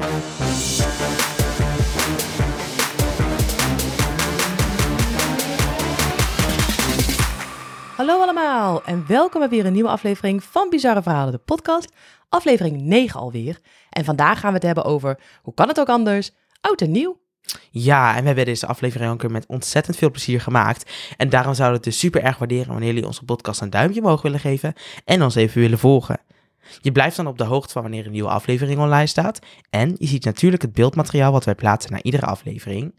Hallo allemaal en welkom bij weer een nieuwe aflevering van Bizarre Verhalen, de podcast. Aflevering 9 alweer. En vandaag gaan we het hebben over, hoe kan het ook anders, oud en nieuw. Ja, en we hebben deze aflevering ook met ontzettend veel plezier gemaakt. En daarom zouden we het dus super erg waarderen wanneer jullie onze podcast een duimpje omhoog willen geven en ons even willen volgen. Je blijft dan op de hoogte van wanneer een nieuwe aflevering online staat. En je ziet natuurlijk het beeldmateriaal wat wij plaatsen na iedere aflevering.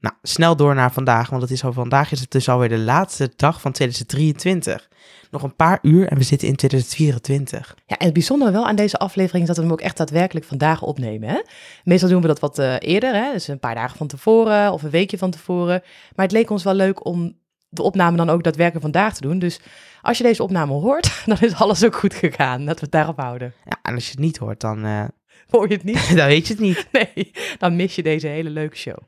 Nou, snel door naar vandaag, want het is al, vandaag is het dus alweer de laatste dag van 2023. Nog een paar uur en we zitten in 2024. Ja, en het bijzondere wel aan deze aflevering is dat we hem ook echt daadwerkelijk vandaag opnemen. Hè? Meestal doen we dat wat eh, eerder, hè? dus een paar dagen van tevoren of een weekje van tevoren. Maar het leek ons wel leuk om de opname dan ook daadwerkelijk vandaag te doen. Dus als je deze opname hoort, dan is alles ook goed gegaan. Dat we het daarop houden. Ja, en als je het niet hoort, dan, eh, Hoor je het niet? dan weet je het niet. Nee, dan mis je deze hele leuke show.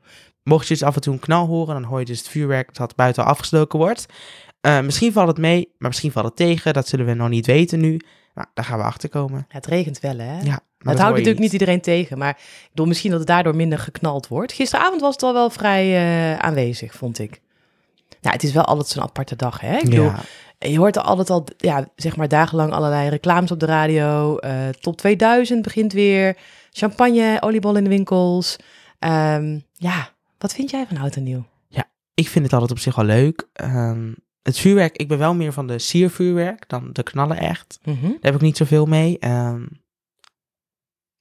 Mocht je dus af en toe een knal horen, dan hoor je dus het vuurwerk dat buiten afgestoken wordt. Eh, misschien valt het mee, maar misschien valt het tegen. Dat zullen we nog niet weten nu. Nou, daar gaan we achter komen. Ja, het regent wel, hè? Ja, maar het houdt natuurlijk niet iedereen tegen, maar ik bedoel misschien dat het daardoor minder geknald wordt. Gisteravond was het al wel vrij eh, aanwezig, vond ik. Nou, het is wel altijd zo'n aparte dag, hè? Ik bedoel, Ja, je hoort er altijd al, ja, zeg maar dagenlang allerlei reclames op de radio. eh, top 2000 begint weer. Champagne, oliebol in de winkels. Ehm, ja, wat vind jij van oud en nieuw? ik vind het altijd op zich wel leuk. Ehm, het vuurwerk, ik ben wel meer van de siervuurwerk dan de knallen echt. Mhm. Daar heb ik niet zoveel mee. Ehm,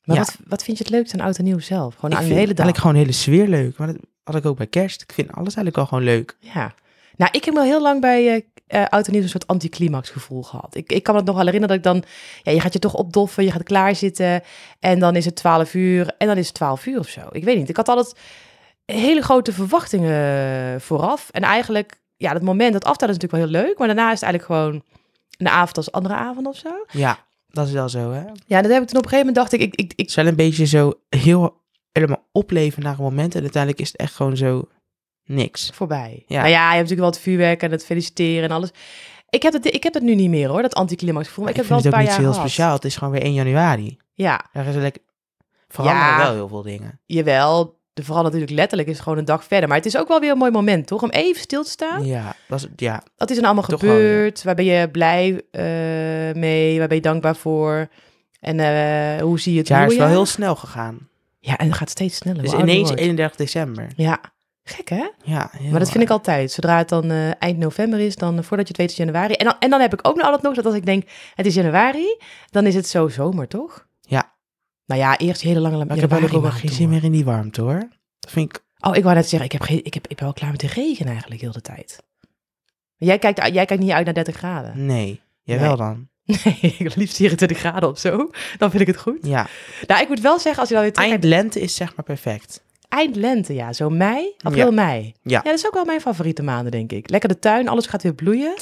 Maar Ja. wat, wat vind je het leukst aan oud en nieuw zelf? Gewoon ik aan de hele dag. eigenlijk gewoon de hele sfeer leuk. Maar dat had ik ook bij kerst. Ik vind alles eigenlijk wel gewoon leuk. Ja. Nou, ik heb wel heel lang bij eh, oud en nieuw een soort anticlimax gevoel gehad. Ik, ik kan me het nog wel herinneren dat ik dan... Ja, je gaat je toch opdoffen, je gaat klaarzitten. En dan is het 12 uur en dan is het 12 uur of zo. Ik weet niet. Ik had altijd hele grote verwachtingen vooraf. En eigenlijk, ja, dat moment, dat aftellen is natuurlijk wel heel leuk. Maar daarna is het eigenlijk gewoon een avond als andere avond of zo. Ja, dat is wel zo, hè? Ja, dat heb ik toen op een gegeven moment dacht ik... ik, ik, Het ik is wel een beetje zo heel helemaal opleven naar een moment. En uiteindelijk is het echt gewoon zo niks. voorbij. Ja. Nou ja, je hebt natuurlijk wel het vuurwerk en het feliciteren en alles. Ik heb het, ik heb het nu niet meer hoor, dat anticlimax gevoel. Maar ik ik, heb het wel het ook niet heel gehad. speciaal. Het is gewoon weer 1 januari. Ja, Daar is lekker... veranderen Ja. wel heel veel dingen. jawel. De vooral natuurlijk letterlijk is het gewoon een dag verder. Maar het is ook wel weer een mooi moment, toch? Om even stil te staan. Ja, dat is, ja, Wat is er nou allemaal Toch gebeurd? Waar ben je blij eh, mee? Waar ben je dankbaar voor? En eh, hoe zie je het het jaar is wel heel snel gegaan. Ja, en het gaat steeds sneller. Dus ineens wordt. 31 december. Ja, gek hè? Ja, Maar dat vind ik altijd. Zodra het dan eh, eind november is, dan eh, voordat je het weet is januari. En dan, en dan heb ik ook nog altijd nog dat als ik denk, het is januari, dan is het zo zomer, toch? Ja. Nou ja, eerst hele lange Maar ik heb ook wel geen zin meer in die warmte hoor. Dat vind ik... Oh, ik wou net zeggen, ik, heb geen, ik, heb, ik ben wel klaar met de regen eigenlijk heel de tijd. Jij kijkt, jij kijkt niet uit naar 30 graden. Nee. Jawel Nee. dan. Nee, ik liefst 24 graden of zo. Dan vind ik het goed. Ja. Nou, ik moet wel zeggen, als je dan weer terug Eind lente is zeg maar perfect. Eind lente, ja. Zo mei, april, Ja. mei. Ja. dat is ook wel mijn favoriete maanden, denk ik. Lekker de tuin, alles gaat weer bloeien.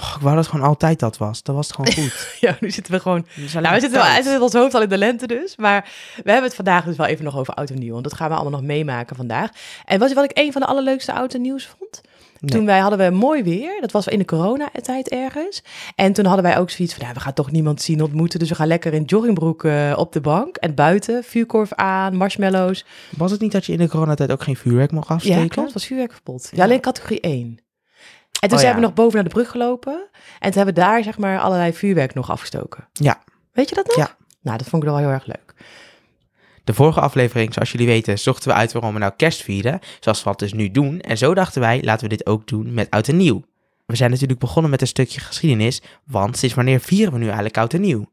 Oh, ik wou dat gewoon altijd dat was. Dat was het gewoon goed. Ja, nu zitten we gewoon Nou, we zitten wel, hij koud. zit in ons hoofd al in de lente dus. Maar we hebben het vandaag dus wel even nog over oud en nieuw. Want dat gaan we allemaal nog meemaken vandaag. En wat, wat ik een van de allerleukste oud en nieuws vond? Nee. Toen wij hadden we mooi weer. Dat was in de coronatijd ergens. En toen hadden wij ook zoiets van, ja, we gaan toch niemand zien ontmoeten. Dus we gaan lekker in joggingbroek eh, op de bank. En buiten, vuurkorf aan, marshmallows. Was het niet dat je in de coronatijd ook geen vuurwerk mocht Ja, afsteken? klopt. Het was vuurwerkverbod. Ja, Ja. alleen categorie 1. En toen Oh, zijn ja. we nog boven naar de brug gelopen. En toen hebben we daar zeg maar allerlei vuurwerk nog afgestoken. Ja. Weet je dat nog? Ja. Nou, dat vond ik wel heel erg leuk. De vorige aflevering, zoals jullie weten, zochten we uit waarom we nou kerst vieren. Zoals we dat dus nu doen. En zo dachten wij, laten we dit ook doen met oud en nieuw. We zijn natuurlijk begonnen met een stukje geschiedenis. Want sinds wanneer vieren we nu eigenlijk oud en nieuw?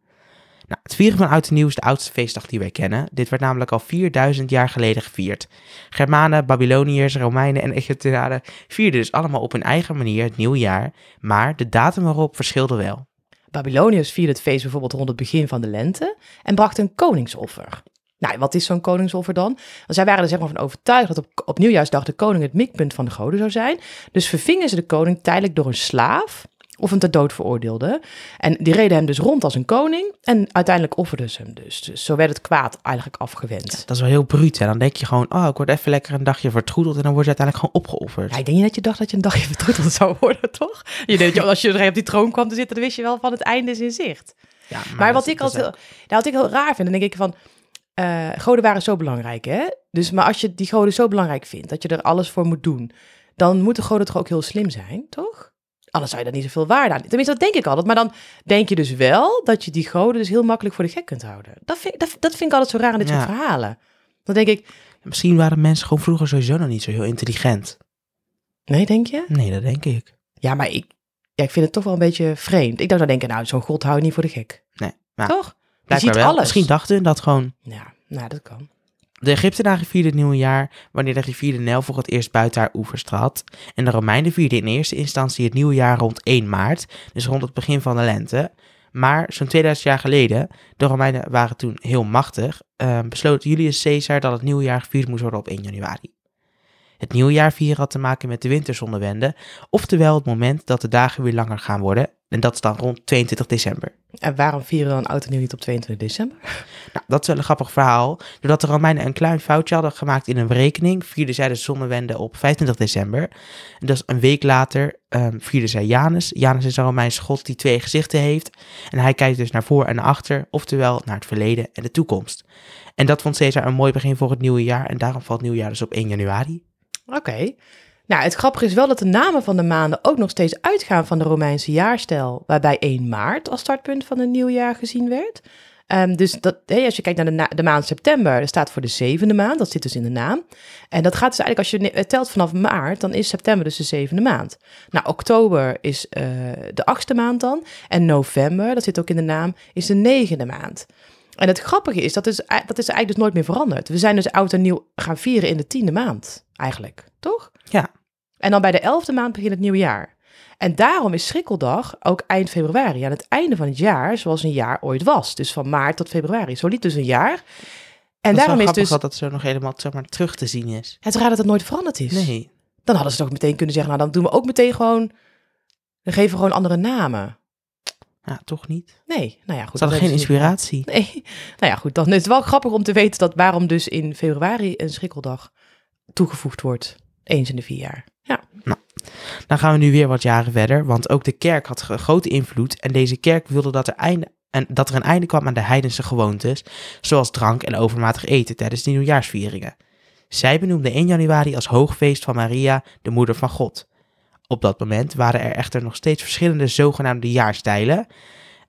Nou, het vieren van oud en nieuw is de oudste feestdag die wij kennen. Dit werd namelijk al 4000 jaar geleden gevierd. Germanen, Babyloniërs, Romeinen en Egyptenaren vierden dus allemaal op hun eigen manier het nieuwe jaar. Maar de datum erop verschilde wel. Babyloniërs vierden het feest bijvoorbeeld rond het begin van de lente en brachten een koningsoffer. Nou, wat is zo'n koningsoffer dan? Want zij waren er zeg maar van overtuigd dat op, op nieuwjaarsdag de koning het mikpunt van de goden zou zijn. Dus vervingen ze de koning tijdelijk door een slaaf of een ter dood veroordeelde. En die reden hem dus rond als een koning en uiteindelijk offerden ze hem dus. Dus zo werd het kwaad eigenlijk afgewend. Dat is wel heel bruut. Dan denk je gewoon, oh, ik word even lekker een dagje vertroedeld. En dan word je uiteindelijk gewoon opgeofferd. Ja, ik denk niet dat je dacht dat je een dagje vertroeteld zou worden, toch? Je denkt, als je op die troon kwam te zitten, dan wist je wel van het einde is in zicht. Ja, Maar, wat ik altijd, heel- nou, wat ik heel raar vind, dan denk ik van, eh, goden waren zo belangrijk, hè? Dus, maar als je die goden zo belangrijk vindt, dat je er alles voor moet doen, dan moeten goden toch ook heel slim zijn, toch? Anders zou je daar niet zoveel waarde aan. Tenminste, dat denk ik altijd. Maar dan denk je dus wel dat je die goden dus heel makkelijk voor de gek kunt houden. Dat vind, dat, dat vind ik altijd zo raar aan dit Ja. soort verhalen. Dan denk ik, Misschien waren mensen gewoon vroeger sowieso nog niet zo heel intelligent. nee, denk je? Nee, dat denk ik. Ja, maar ik, ja, ik vind het toch wel een beetje vreemd. Ik zou dan denken, nou, zo'n god hou je niet voor de gek. Nee, maar Toch? Je blijkbaar ziet wel. alles. Misschien dachten dat gewoon. Ja, nou, dat kan. De Egyptenaren vierden het nieuwe jaar wanneer de rivier de Nijl voor het eerst buiten haar oevers trad. En de Romeinen vierden in eerste instantie het nieuwe jaar rond 1 maart, dus rond het begin van de lente. Maar zo'n 2000 jaar geleden, de Romeinen waren toen heel machtig, eh, besloot Julius Caesar dat het nieuwe jaar gevierd moest worden op 1 januari. Het nieuwjaar vieren had te maken met de winterzonnewende, oftewel het moment dat de dagen weer langer gaan worden. En dat is dan rond 22 december. En waarom vieren we dan oud en nieuw niet op 22 december? Nou, dat is wel een grappig verhaal. Doordat de Romeinen een klein foutje hadden gemaakt in een berekening, vierden zij de zonnewende op 25 december. En dus een week later ehm, vierden zij Janus. Janus is een Romeinse god die twee gezichten heeft. En hij kijkt dus naar voor en naar achter, oftewel naar het verleden en de toekomst. En dat vond Caesar een mooi begin voor het nieuwe jaar. En daarom valt het nieuwjaar dus op 1 januari. Oké. Nou, het grappige is wel dat de namen van de maanden ook nog steeds uitgaan van de Romeinse jaarstijl, waarbij 1 maart als startpunt van een nieuw jaar gezien werd. Ehm, dus dat, hé, als je kijkt naar de, maand september, dat staat voor de zevende maand, dat zit dus in de naam. En dat gaat dus eigenlijk, als je telt vanaf maart, dan is september dus de zevende maand. Nou, oktober is eh, de achtste maand dan. En november, dat zit ook in de naam, is de negende maand. En het grappige is, dat is, dat is eigenlijk dus nooit meer veranderd. We zijn dus oud en nieuw gaan vieren in de tiende maand, eigenlijk, toch? Ja. En dan bij de elfde maand begint het nieuwe jaar. En daarom is Schrikkeldag ook eind februari, aan het einde van het jaar, zoals een jaar ooit was. Dus van maart tot februari. Zo liep dus een jaar. En dat is daarom is grappig dus... dat dat zo nog helemaal zeg maar, terug te zien is. Het raar dat het nooit veranderd is. Nee. Dan hadden ze toch meteen kunnen zeggen, nou dan doen we ook meteen gewoon... Dan geven we gewoon andere namen. Ja, toch niet. Nee, nou ja, goed. Ze hadden geen niet inspiratie. Nee, nou ja, goed. Dan is het wel grappig om te weten dat waarom dus in februari een schrikkeldag toegevoegd wordt. Eens in de vier jaar. Ja. Dan gaan we nu weer wat jaren verder, want ook de kerk had grote invloed en deze kerk wilde dat er, einde, en dat er een einde kwam aan de heidense gewoontes, zoals drank en overmatig eten tijdens de nieuwjaarsvieringen. Zij benoemde 1 januari als hoogfeest van Maria, de moeder van God. Op dat moment waren er echter nog steeds verschillende zogenaamde jaarstijlen.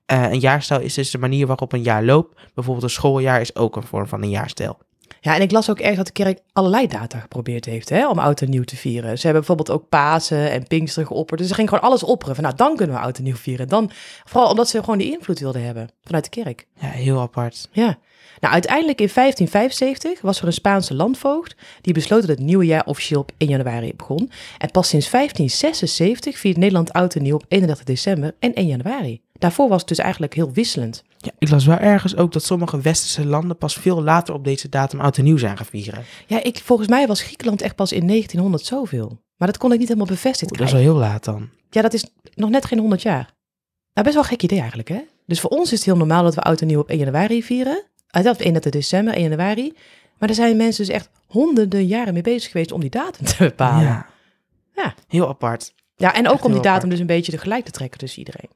Eh, een jaarstijl is dus de manier waarop een jaar loopt. Bijvoorbeeld een schooljaar is ook een vorm van een jaarstijl. Ja, en ik las ook ergens dat de kerk allerlei data geprobeerd heeft hè, om oud en nieuw te vieren. Ze hebben bijvoorbeeld ook Pasen en Pinksteren geopperd. Dus ze gingen gewoon alles opperen. Van, nou, dan kunnen we oud en nieuw vieren. Dan, vooral omdat ze gewoon die invloed wilden hebben vanuit de kerk. Ja, heel apart. Ja. Nou, uiteindelijk in 1575 was er een Spaanse landvoogd die besloot dat het nieuwe jaar officieel op 1 januari begon. En pas sinds 1576 viert Nederland oud en nieuw op 31 december en 1 januari. Daarvoor was het dus eigenlijk heel wisselend. Ja, ik las wel ergens ook dat sommige westerse landen pas veel later op deze datum oud en nieuw zijn gaan vieren. Ja, ik, volgens mij was Griekenland echt pas in 1900 zoveel. Maar dat kon ik niet helemaal bevestigd Oeh, dat is wel heel laat dan. Ja, dat is nog net geen 100 jaar. Nou, best wel een gek idee eigenlijk, hè? Dus voor ons is het heel normaal dat we oud en nieuw op 1 januari vieren. Dat op 31 december, 1 januari. Maar er zijn mensen dus echt honderden jaren mee bezig geweest om die datum te bepalen. Ja, Ja. Ja. Heel apart. en ook om die datum apart. dus een beetje tegelijk te trekken tussen iedereen.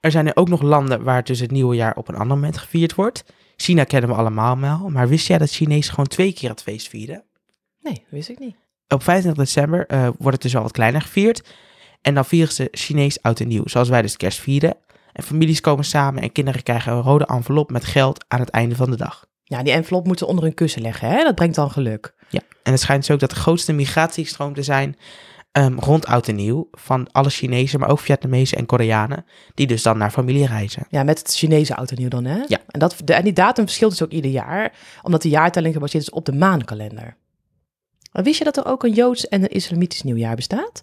Er zijn er ook nog landen waar dus het nieuwe jaar op een ander moment gevierd wordt. China kennen we allemaal wel, maar wist jij dat Chinezen gewoon twee keer het feest vieren? Nee, wist ik niet. Op 25 december eh, wordt het dus al wat kleiner gevierd. En dan vieren ze Chinees oud en nieuw, zoals wij dus kerst vieren. En families komen samen en kinderen krijgen een rode envelop met geld aan het einde van de dag. Ja, die envelop moeten ze onder hun kussen leggen, hè? Dat brengt dan geluk. Ja, en het schijnt dus ook dat de grootste migratiestroom te zijn ehm, rond oud en nieuw. Van alle Chinezen, maar ook Vietnamezen en Koreanen. Die dus dan naar familie reizen. Ja, met het Chinese oud en nieuw dan, hè? Ja. En, dat, de, en die datum verschilt dus ook ieder jaar, omdat de jaartelling gebaseerd is op de maankalender. Maar wist je dat er ook een Joods en een Islamitisch nieuwjaar bestaat?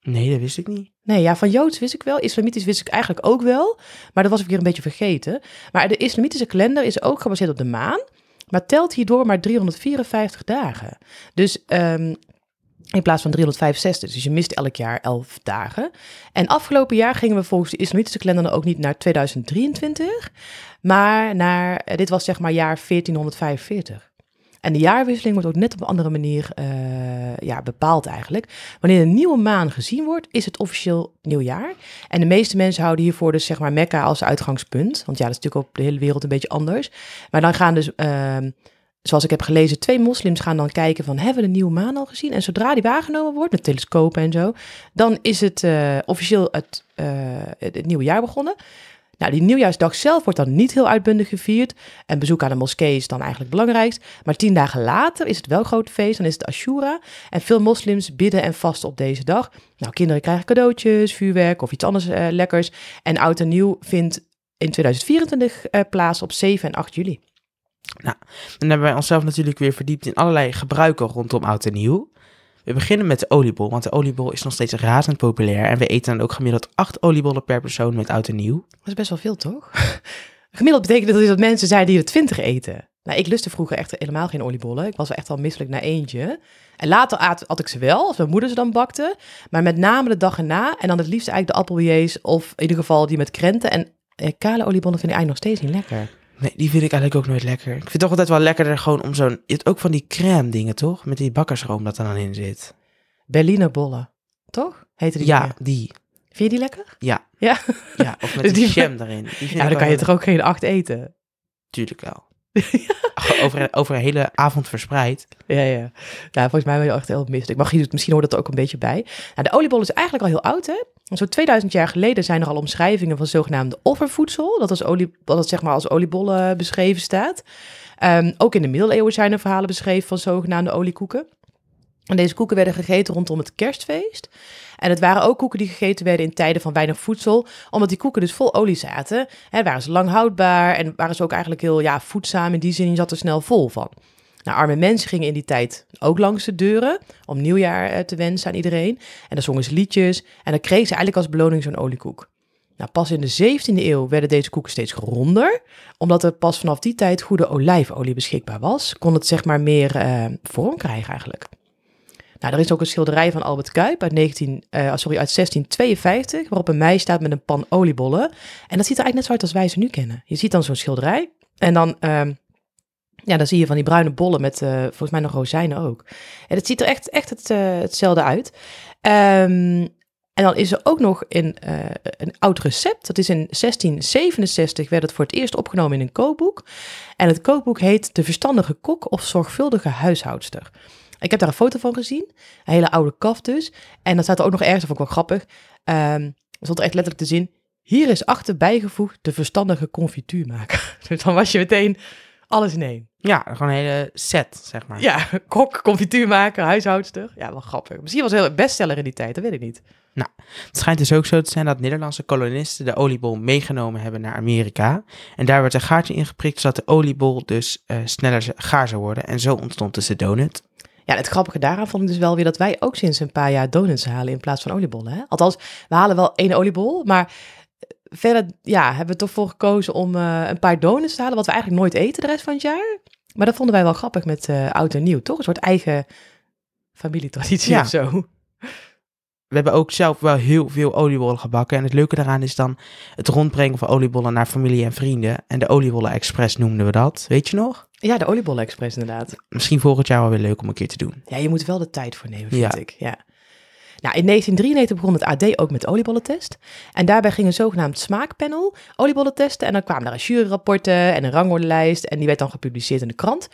Nee, dat wist ik niet. Nee, ja, van Joods wist ik wel. Islamitisch wist ik eigenlijk ook wel. Maar dat was ik weer een beetje vergeten. Maar de islamitische kalender is ook gebaseerd op de maan. Maar telt hierdoor maar 354 dagen. Dus ehm, in plaats van 365. Dus je mist elk jaar 11 dagen. En afgelopen jaar gingen we volgens de islamitische kalender ook niet naar 2023. Maar naar, eh, dit was zeg maar jaar 1445. En de jaarwisseling wordt ook net op een andere manier eh, ja, bepaald eigenlijk. Wanneer een nieuwe maan gezien wordt, is het officieel nieuwjaar. En de meeste mensen houden hiervoor dus zeg maar Mekka als uitgangspunt. Want ja, dat is natuurlijk op de hele wereld een beetje anders. Maar dan gaan dus... ehm, zoals ik heb gelezen, twee moslims gaan dan kijken van hebben we de nieuwe maan al gezien? En zodra die waargenomen wordt met telescopen en zo, dan is het eh, officieel het, eh, het, nieuwe jaar begonnen. Nou, die nieuwjaarsdag zelf wordt dan niet heel uitbundig gevierd. En bezoek aan de moskee is dan eigenlijk het belangrijkst. Maar tien dagen later is het wel een groot feest. Dan is het Ashura. En veel moslims bidden en vasten op deze dag. Nou, kinderen krijgen cadeautjes, vuurwerk of iets anders eh, lekkers. En Oud en Nieuw vindt in 2024 eh, plaats op 7 en 8 juli. Dan hebben wij onszelf natuurlijk weer verdiept in allerlei gebruiken rondom oud en nieuw. We beginnen met de oliebol, want de oliebol is nog steeds razend populair. En we eten dan ook gemiddeld acht oliebollen per persoon met oud en nieuw. Dat is best wel veel, toch? Gemiddeld betekent dat dat mensen zijn die er 20 eten. Nou, ik lustte vroeger echt helemaal geen oliebollen. Ik was wel echt al misselijk na eentje. En later at, ik ze wel, als mijn moeder ze dan bakte. Maar met name de dag erna. En dan het liefst eigenlijk de appelbeiers of in ieder geval die met krenten. En eh, kale oliebollen vind ik eigenlijk nog steeds niet lekker. Nee, die vind ik eigenlijk ook nooit lekker. Ik vind het toch altijd wel lekkerder gewoon om zo'n... Je hebt ook van die crème dingen, toch? Met die bakkersroom dat er dan in zit. Berliner bollen, toch? Heette die Ja, die. Vind je die lekker? Ja. Ja. Ja, of met Dus die, jam erin. Die Ja, dan kan je toch ook geen acht eten? Tuurlijk wel. Over, over een hele avond verspreid. Ja, ja. Ja, volgens mij ben je echt heel misselijk. Maar goed, misschien hoort dat er ook een beetje bij. Nou, de oliebol is eigenlijk al heel oud, hè? Zo'n 2000 jaar geleden zijn er al omschrijvingen van zogenaamde offervoedsel. Dat, als olie, dat zeg maar als oliebollen beschreven staat. Ehm, ook in de middeleeuwen zijn er verhalen beschreven van zogenaamde oliekoeken. En deze koeken werden gegeten rondom het kerstfeest. En het waren ook koeken die gegeten werden in tijden van weinig voedsel, omdat die koeken dus vol olie zaten. Hè, waren ze lang houdbaar en waren ze ook eigenlijk heel ja, voedzaam in die zin, zat er snel vol van. Nou, arme mensen gingen in die tijd ook langs de deuren om nieuwjaar eh, te wensen aan iedereen. En dan zongen ze liedjes en dan kregen ze eigenlijk als beloning zo'n oliekoek. Nou, pas in de 17e eeuw werden deze koeken steeds ronder, omdat er pas vanaf die tijd goede olijfolie beschikbaar was, kon het zeg maar meer eh, vorm krijgen eigenlijk. Nou, er is ook een schilderij van Albert Kuip uit, 19, eh, sorry, uit 1652, waarop een meisje staat met een pan oliebollen. En dat ziet er eigenlijk net zo uit als wij ze nu kennen. Je ziet dan zo'n schilderij en dan, ehm, ja, dan zie je van die bruine bollen met eh, volgens mij nog rozijnen ook. En het ziet er echt, echt eh, hetzelfde uit. Ehm, en dan is er ook nog eh, een oud recept. Dat is in 1667 werd het voor het eerst opgenomen in een kookboek. En het kookboek heet De Verstandige Kok of Zorgvuldige Huishoudster. Ik heb daar een foto van gezien. Een hele oude kaf dus. En dan staat er ook nog ergens, dat vond ik wel grappig. ehm er stond er echt letterlijk te zien. Hier is achter bijgevoegd de verstandige confituurmaker. Dus dan was je meteen alles in één. Ja, gewoon een hele set, zeg maar. Ja, kok, confituurmaker, huishoudster. Ja, wel grappig. Misschien was het heel bestseller in die tijd, dat weet ik niet. Het schijnt dus ook zo te zijn dat Nederlandse kolonisten de oliebol meegenomen hebben naar Amerika. En daar werd een gaatje ingeprikt zodat de oliebol dus eh, sneller gaar zou worden. En zo ontstond dus de donut. Ja, het grappige daaraan vond ik dus wel weer dat wij ook sinds een paar jaar donuts halen in plaats van oliebollen. Hè? Althans, we halen wel één oliebol, maar eh, verder ja, hebben we toch voor gekozen om eh, een paar donuts te halen, wat we eigenlijk nooit eten de rest van het jaar. Maar dat vonden wij wel grappig met eh, oud en nieuw, toch? Een soort eigen familietraditie Ja. of zo. We hebben ook zelf wel heel veel oliebollen gebakken. En het leuke daaraan is dan het rondbrengen van oliebollen naar familie en vrienden. En de oliebollen express noemden we dat. Weet je nog? Ja, de oliebollen express inderdaad. Misschien volgend jaar wel weer leuk om een keer te doen. Ja, je moet wel de tijd voor nemen, vind Ja. ik. Ja. Nou, in 1993 begon het AD ook met oliebollentest. En daarbij ging een zogenaamd smaakpanel oliebollen testen. En dan kwamen daar juryrapporten en een rangordelijst. En die werd dan gepubliceerd in de krant.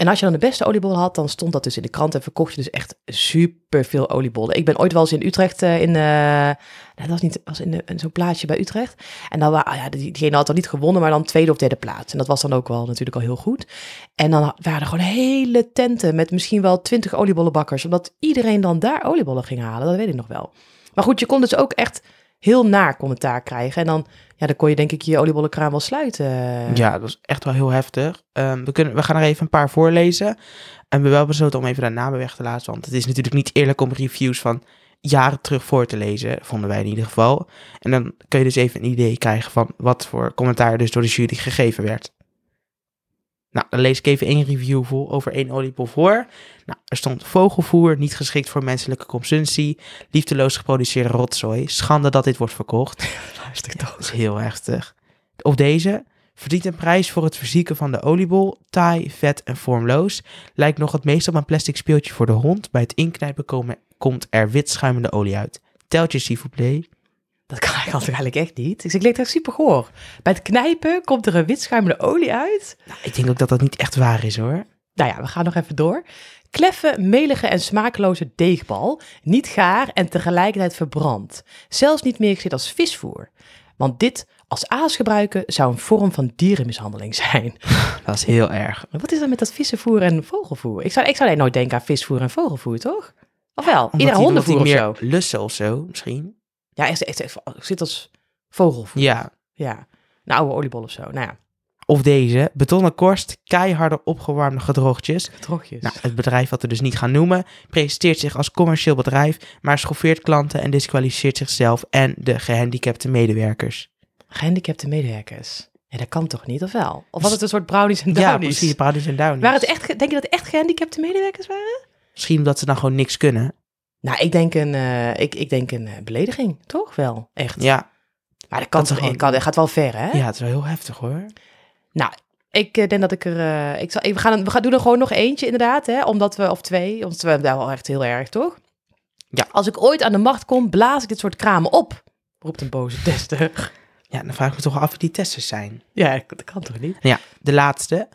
En als je dan de beste oliebollen had, dan stond dat dus in de krant. En verkocht je dus echt super veel oliebollen. Ik ben ooit wel eens in Utrecht eh, in... eh, dat was niet was in, de- in zo'n plaatsje bij Utrecht. En dan wa- ah ja, die- diegene had dan niet gewonnen, maar dan tweede of derde plaats. En dat was dan ook wel natuurlijk al heel goed. En dan waren er gewoon hele tenten met misschien wel twintig oliebollenbakkers. Omdat iedereen dan daar oliebollen ging halen. Dat weet ik nog wel. Maar goed, je kon dus ook echt heel naar commentaar krijgen. En dan, ja, dan kon je denk ik je oliebollenkraam wel sluiten. Ja, dat was echt wel heel heftig. Ehm, we, kunnen, we gaan er even een paar voorlezen. En we hebben wel besloten om even de namen weg te laten. Want het is natuurlijk niet eerlijk om reviews van jaren terug voor te lezen. Vonden wij in ieder geval. En dan kun je dus even een idee krijgen van wat voor commentaar dus door de jury gegeven werd. Nou, dan lees ik even één review voor over één oliebol voor. Nou, er stond vogelvoer, niet geschikt voor menselijke consumptie. Liefdeloos geproduceerde rotzooi. Schande dat dit wordt verkocht. Luister Ja, dat is heel heftig. Of deze. Verdient een prijs voor het verzieken van de oliebol, taai, vet en vormloos. Lijkt nog het meest op een plastic speeltje voor de hond. Bij het inknijpen komen, komt er wit schuimende olie uit. Teltje, s'il vous plaît. Dat kan eigenlijk echt niet. Dus ik leek echt super goor. Bij het knijpen komt er een wit schuimende olie uit. Nou, ik denk ook dat dat niet echt waar is hoor. Nou ja, we gaan nog even door. Kleffe, melige en smakeloze deegbal. Niet gaar en tegelijkertijd verbrand. Zelfs niet meer gezien als visvoer. Want dit als aas gebruiken zou een vorm van dierenmishandeling zijn. Dat is heel erg. Wat is er met dat vissenvoer en vogelvoer? Ik zou, ik zou alleen nooit denken aan visvoer en vogelvoer, toch? Of wel? Ieder hondenvoer of zo. lussen of zo, misschien. Ja, echt, echt, echt, zit als vogelvoer. Ja. Ja. Een oude oliebol of zo. Nou ja, Of deze, betonnen korst, keiharde opgewarmde gedroogtjes. trogjes. Nou, het bedrijf wat we dus niet gaan noemen, presenteert zich als commercieel bedrijf, maar schoffeert klanten en disqualificeert zichzelf en de gehandicapte medewerkers. Gehandicapte medewerkers. Ja, dat kan toch niet, of wel? Of was het een soort brownies en Ja, downies? precies, Brownies en Downies. Waren het echt, denk je dat het echt gehandicapte medewerkers waren? Misschien omdat ze dan gewoon niks kunnen. Nou, ik denk een, eh, ik, ik denk een eh, belediging, toch wel? Echt. Ja, Maar dat kan Dat toch, gewoon- kan, dat gaat wel ver, hè? ja het is wel heel heftig hoor. Nou, ik eh, denk dat ik er, ik zal, we gaan, we gaan doen er gewoon nog eentje inderdaad, hè? Omdat we, of twee, omdat we daar wel echt heel erg, toch? Ja. Als ik ooit aan de macht kom, blaas ik dit soort kramen op, roept een boze tester. Ja, dan vraag ik me toch af wie die testers zijn. ja, dat kan toch niet? Ja, de laatste.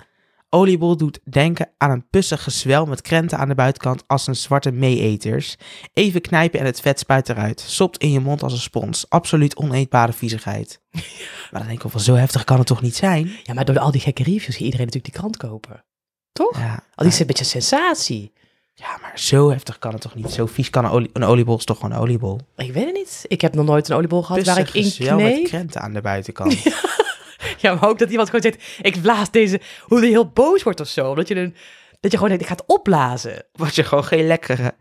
Oliebol doet denken aan een pussig gezwel met krenten aan de buitenkant als een zwarte meeeters. Even knijpen en het vet spuit eruit. Sopt in je mond als een spons. Absoluut oneetbare viezigheid. Maar dan denk ik wel van zo heftig kan het toch niet zijn? Ja, maar door al die gekke reviews gaat iedereen natuurlijk die krant kopen. Toch? Ja, Al die is een beetje sensatie. ja, maar zo heftig kan het toch niet? Zo vies kan een, olie, een oliebol is toch gewoon een oliebol? Ik weet het niet. Ik heb nog nooit een oliebol gehad waar ik Pussig in gezwel met kneep. krenten aan de buitenkant. Ja, maar ook dat iemand gewoon zegt, ik blaas deze, hoe die heel boos wordt of zo. Omdat je, een, dat je gewoon denkt, ik ga het opblazen. Wat je gewoon geen lekkere